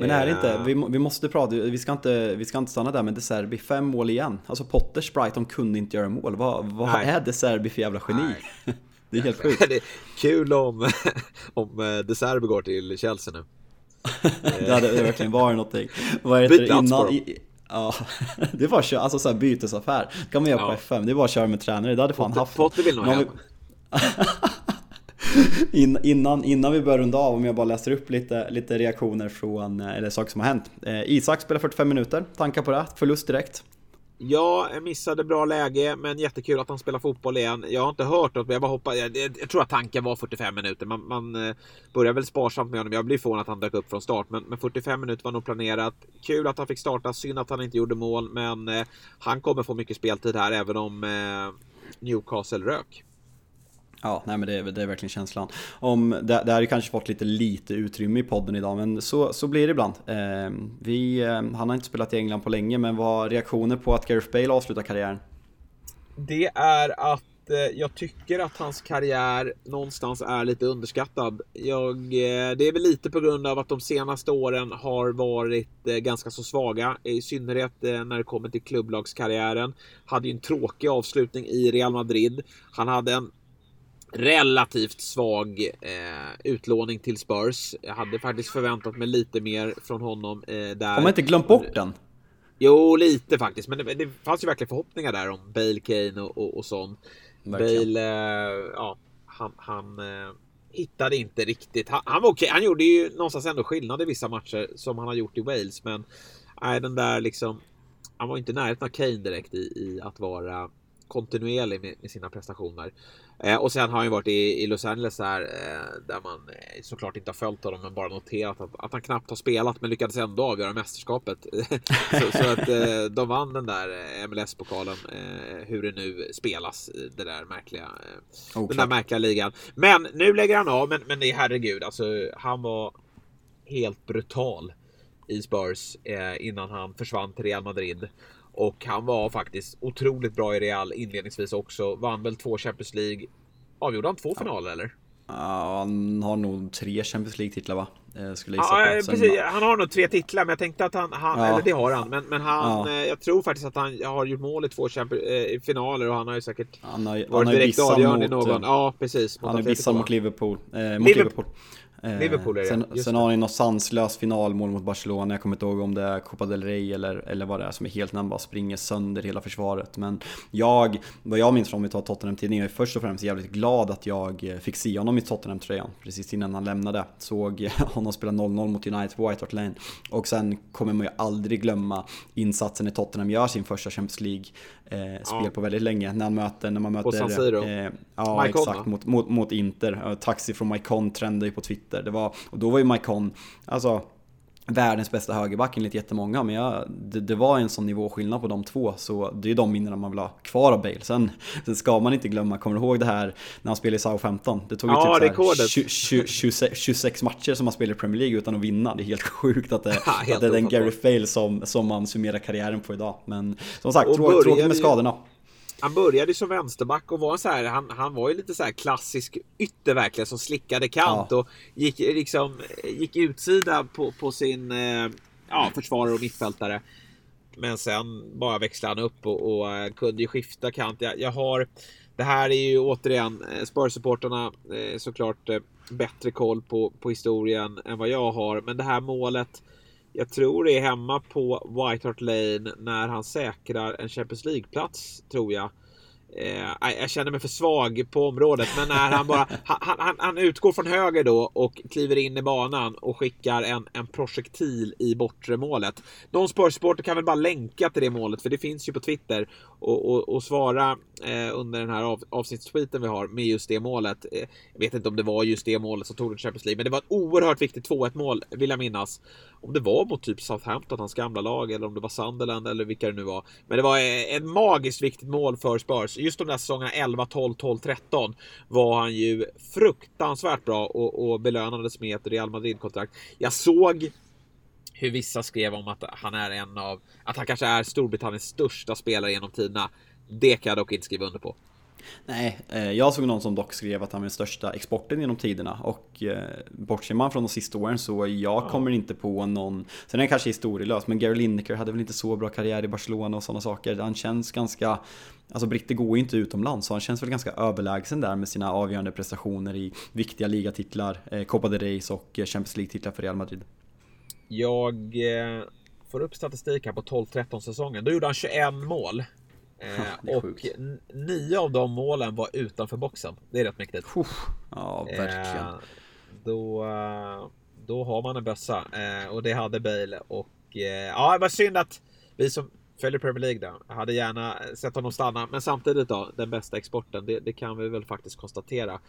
Men är det inte, vi, vi måste prata, vi ska, inte, vi ska inte stanna där med De Serbi, fem mål igen. Alltså Potters Brighton kunde inte göra mål. Vad, vad är De Serbi för jävla geni? Det är helt sjukt. det är kul om, om eh, De Serbi går till Chelsea nu. det hade verkligen varit någonting. Vad heter det? Innan, Ja, det var kör, alltså såhär bytesaffär. kan man göra ja. på FM, det var att köra med tränare, det hade fan haft. Potter vill nog hem. innan, innan vi börjar runda av, om jag bara läser upp lite, lite reaktioner från, eh, eller saker som har hänt. Eh, Isak spelar 45 minuter, tankar på det? Förlust direkt? Ja, jag missade bra läge, men jättekul att han spelar fotboll igen. Jag har inte hört något, men jag bara hoppas. Jag, jag, jag, tror att tanken var 45 minuter. Man, man eh, börjar väl sparsamt med honom. Jag blir förvånad att han dök upp från start, men, men 45 minuter var nog planerat. Kul att han fick starta, synd att han inte gjorde mål, men eh, han kommer få mycket speltid här, även om eh, Newcastle rök. Ja, nej men det är, det är verkligen känslan. Om, det, det har ju kanske fått lite lite utrymme i podden idag, men så, så blir det ibland. Eh, vi, ehm, han har inte spelat i England på länge, men vad har reaktioner på att Gareth Bale avslutar karriären? Det är att eh, jag tycker att hans karriär någonstans är lite underskattad. Jag, eh, det är väl lite på grund av att de senaste åren har varit eh, ganska så svaga, i synnerhet eh, när det kommer till klubblagskarriären. Hade ju en tråkig avslutning i Real Madrid. Han hade en relativt svag eh, utlåning till Spurs. Jag hade faktiskt förväntat mig lite mer från honom eh, där. Har man inte glömt bort den? Jo, lite faktiskt. Men det, det fanns ju verkligen förhoppningar där om Bale, Kane och, och, och sånt. Verkligen. Bale, eh, ja, han, han eh, hittade inte riktigt. Han, han var okej. Okay. Han gjorde ju någonstans ändå skillnad i vissa matcher som han har gjort i Wales, men nej, den där liksom. Han var inte i närheten av Kane direkt i, i att vara kontinuerlig med, med sina prestationer. Eh, och sen har han ju varit i, i Los Angeles där, eh, där man eh, såklart inte har följt honom men bara noterat att, att, han knappt har spelat men lyckades ändå avgöra mästerskapet. så, så, att eh, de vann den där eh, MLS-pokalen, hur det nu spelas, det där märkliga, oh, den där märkliga ligan. Men nu lägger han av, men, men det är herregud, alltså han var helt brutal i Spurs innan han försvann till Real Madrid. Och han var faktiskt otroligt bra i Real inledningsvis också. Vann väl två Champions League. Avgjorde han två finaler ja. eller? Ja, han har nog tre Champions League-titlar va? Eh, skulle jag ja, på. precis. Han har nog tre titlar, men jag tänkte att han, han ja. eller det har han, men, men han, ja. Eh, jag tror faktiskt att han har gjort mål i två Champions, eh, finaler och han har ju säkert han har, varit han har direkt avgörande i någon. Ja, precis. Han har vissat mot Liverpool. Eh, mot Liverpool. Liverpool. Eh, Liverpool är det. Sen, sen har ni något sanslöst finalmål mot Barcelona. Jag kommer inte ihåg om det är Copa del Rey eller, eller vad det är som är helt när han bara springer sönder hela försvaret. Men jag, vad jag minns från vi tar Tottenham-tidningen, jag är först och främst jävligt glad att jag fick se honom i Tottenham-tröjan precis innan han lämnade. Såg honom spela 0-0 mot United på White Hart Lane. Och sen kommer man ju aldrig glömma insatsen i Tottenham gör sin första Champions League eh, på väldigt länge. När, han möter, när man möter... På San Siro? Eh, ja, Maikon, exakt. Mot, mot, mot Inter. Taxi från Maikon trendade ju på Twitter. Det var, och då var ju Maikon, alltså världens bästa högerback enligt jättemånga, men jag, det, det, var en sån nivåskillnad på de två, så det är ju de minnena man vill ha kvar av Bale. Sen, sen ska man inte glömma, kommer du ihåg det här när han spelade i Southampton? Det tog ju ja, typ här 20, 20, 26, 26, matcher som han spelade i Premier League utan att vinna. Det är helt sjukt att det, att det är den Gary Fail som, som man summerar karriären på idag. Men som sagt, tråkigt med skadorna han började som vänsterback och var så här, han, han var ju lite så här klassisk ytter verkligen som slickade kant ja. och gick liksom gick utsida på, på sin eh, ja, försvarare och mittfältare. Men sen bara växlade han upp och, och eh, kunde ju skifta kant. Jag, jag, har det här är ju återigen eh, Spurs-supporterna såklart bättre koll på, på historien än vad jag har. Men det här målet jag tror det är hemma på White Hart Lane när han säkrar en Champions League-plats, tror jag. Eh, jag känner mig för svag på området, men när han bara... Han, han, han, utgår från höger då och kliver in i banan och skickar en, en projektil i bortre målet. Någon Spurs-supporter kan väl bara länka till det målet, för det finns ju på Twitter. Och, och, och svara eh, under den här av, avsnittstweeten vi har med just det målet. Eh, jag vet inte om det var just det målet som tog den Champions League, men det var ett oerhört viktigt 2-1 mål, vill jag minnas. Om det var mot typ Southampton, hans gamla lag, eller om det var Sunderland eller vilka det nu var. Men det var eh, ett magiskt viktigt mål för Spurs just de där säsongerna 11, 12, 12, 13 var han ju fruktansvärt bra och, och belönades med ett Real Madrid-kontrakt. Jag såg hur vissa skrev om att han är en av, att han kanske är Storbritanniens största spelare genom tiderna. Det kan jag dock inte skriva under på. Nej, eh, jag såg någon som dock skrev att han är den största exporten genom tiderna och eh, bortser man från de sista åren så jag kommer inte på någon, sen är han kanske historielös, men Gary Lineker hade väl inte så bra karriär i Barcelona och sådana saker. Han känns ganska, alltså britter går ju inte utomlands så han känns väl ganska överlägsen där med sina avgörande prestationer i viktiga ligatitlar, eh, Copa de Reis och Champions League-titlar för Real Madrid. Jag får upp statistik här på 12-13 säsongen. Då gjorde han 21 mål. Eh, och sjukt. nio av de målen var utanför boxen. Det är rätt mäktigt. Ja, verkligen. Eh, då, då har man en bössa eh, och det hade Bale och eh, ja, det var synd att vi som följer Premier League då hade gärna sett honom stanna. Men samtidigt då den bästa exporten. Det, det kan vi väl faktiskt konstatera.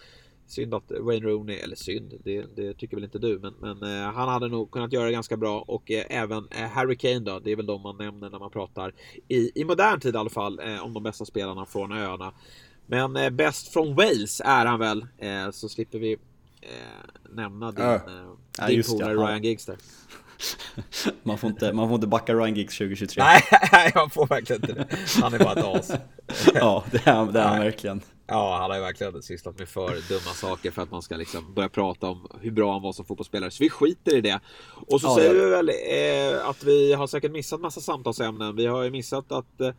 Synd att Wayne Rooney, eller synd, det, det tycker väl inte du, men, men eh, han hade nog kunnat göra det ganska bra och eh, även eh, Harry Kane då, det är väl de man nämner när man pratar i, i modern tid i alla fall eh, om de bästa spelarna från öarna. Men eh, bäst från Wales är han väl, eh, så slipper vi nämna din, äh. ja, din polare Ryan Giggs där. man, får inte, man får inte backa Ryan Giggs 2023. Nej, man får verkligen inte det. Han är bara ett as. ja, det är, det är han verkligen. Ja, han har ju verkligen sysslat med för dumma saker för att man ska liksom börja prata om hur bra han var som fotbollsspelare. Så vi skiter i det. Och så ja, säger vi väl eh, att vi har säkert missat massa samtalsämnen. Vi har ju missat att eh,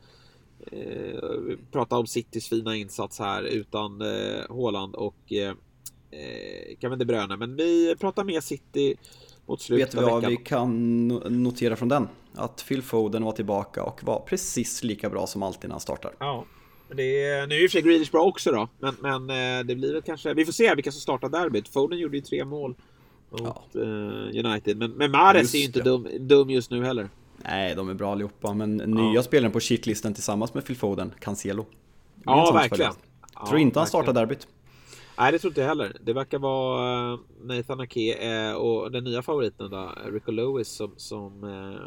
prata om Citys fina insats här utan eh, Håland och eh, eh Kevin De Bruyne. Men vi pratar mer City mot slutet Vet du vad vi kan notera från den? Att Phil Foden var tillbaka och var precis lika bra som alltid när han startar. Ja. Det är, nu är ju för sig Grealish bra också då, men, men eh, det blir väl kanske... Vi får se vilka som startar derbyt. Foden gjorde ju tre mål mot ja. uh, United, men, men Mares är ju inte dum, dum just nu heller. Nej, de är bra allihopa, men nya spelaren på shitlistan tillsammans med Phil Foden, Cancelo. Ja, verkligen. Jag tror inte han startar derbyt. Nej, det tror inte jag heller. Det verkar vara eh, Nathan Ake eh, och den nya favoriten då, Rico Lewis, som, som eh,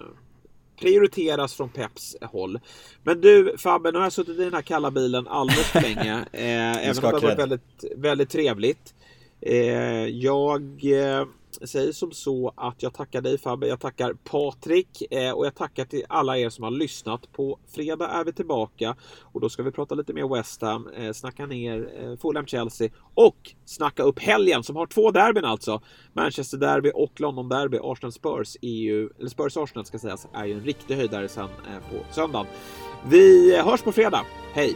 prioriteras från Peps håll. Men du Fabbe, nu har jag suttit i den här kalla bilen alldeles för länge. även om det har varit väldigt, väldigt trevligt. jag säger som så att jag tackar dig Fabbe, jag tackar Patrik eh, och jag tackar till alla er som har lyssnat. På fredag är vi tillbaka och då ska vi prata lite mer West Ham, eh, snacka ner eh, Fulham-Chelsea och snacka upp helgen som har två derbyn alltså. Manchester Derby och London Derby. Arsenal-Spurs EU, eller Spurs-Arsenal ska sägas, är ju en riktig höjdare sen på söndagen. Vi hörs på fredag. Hej!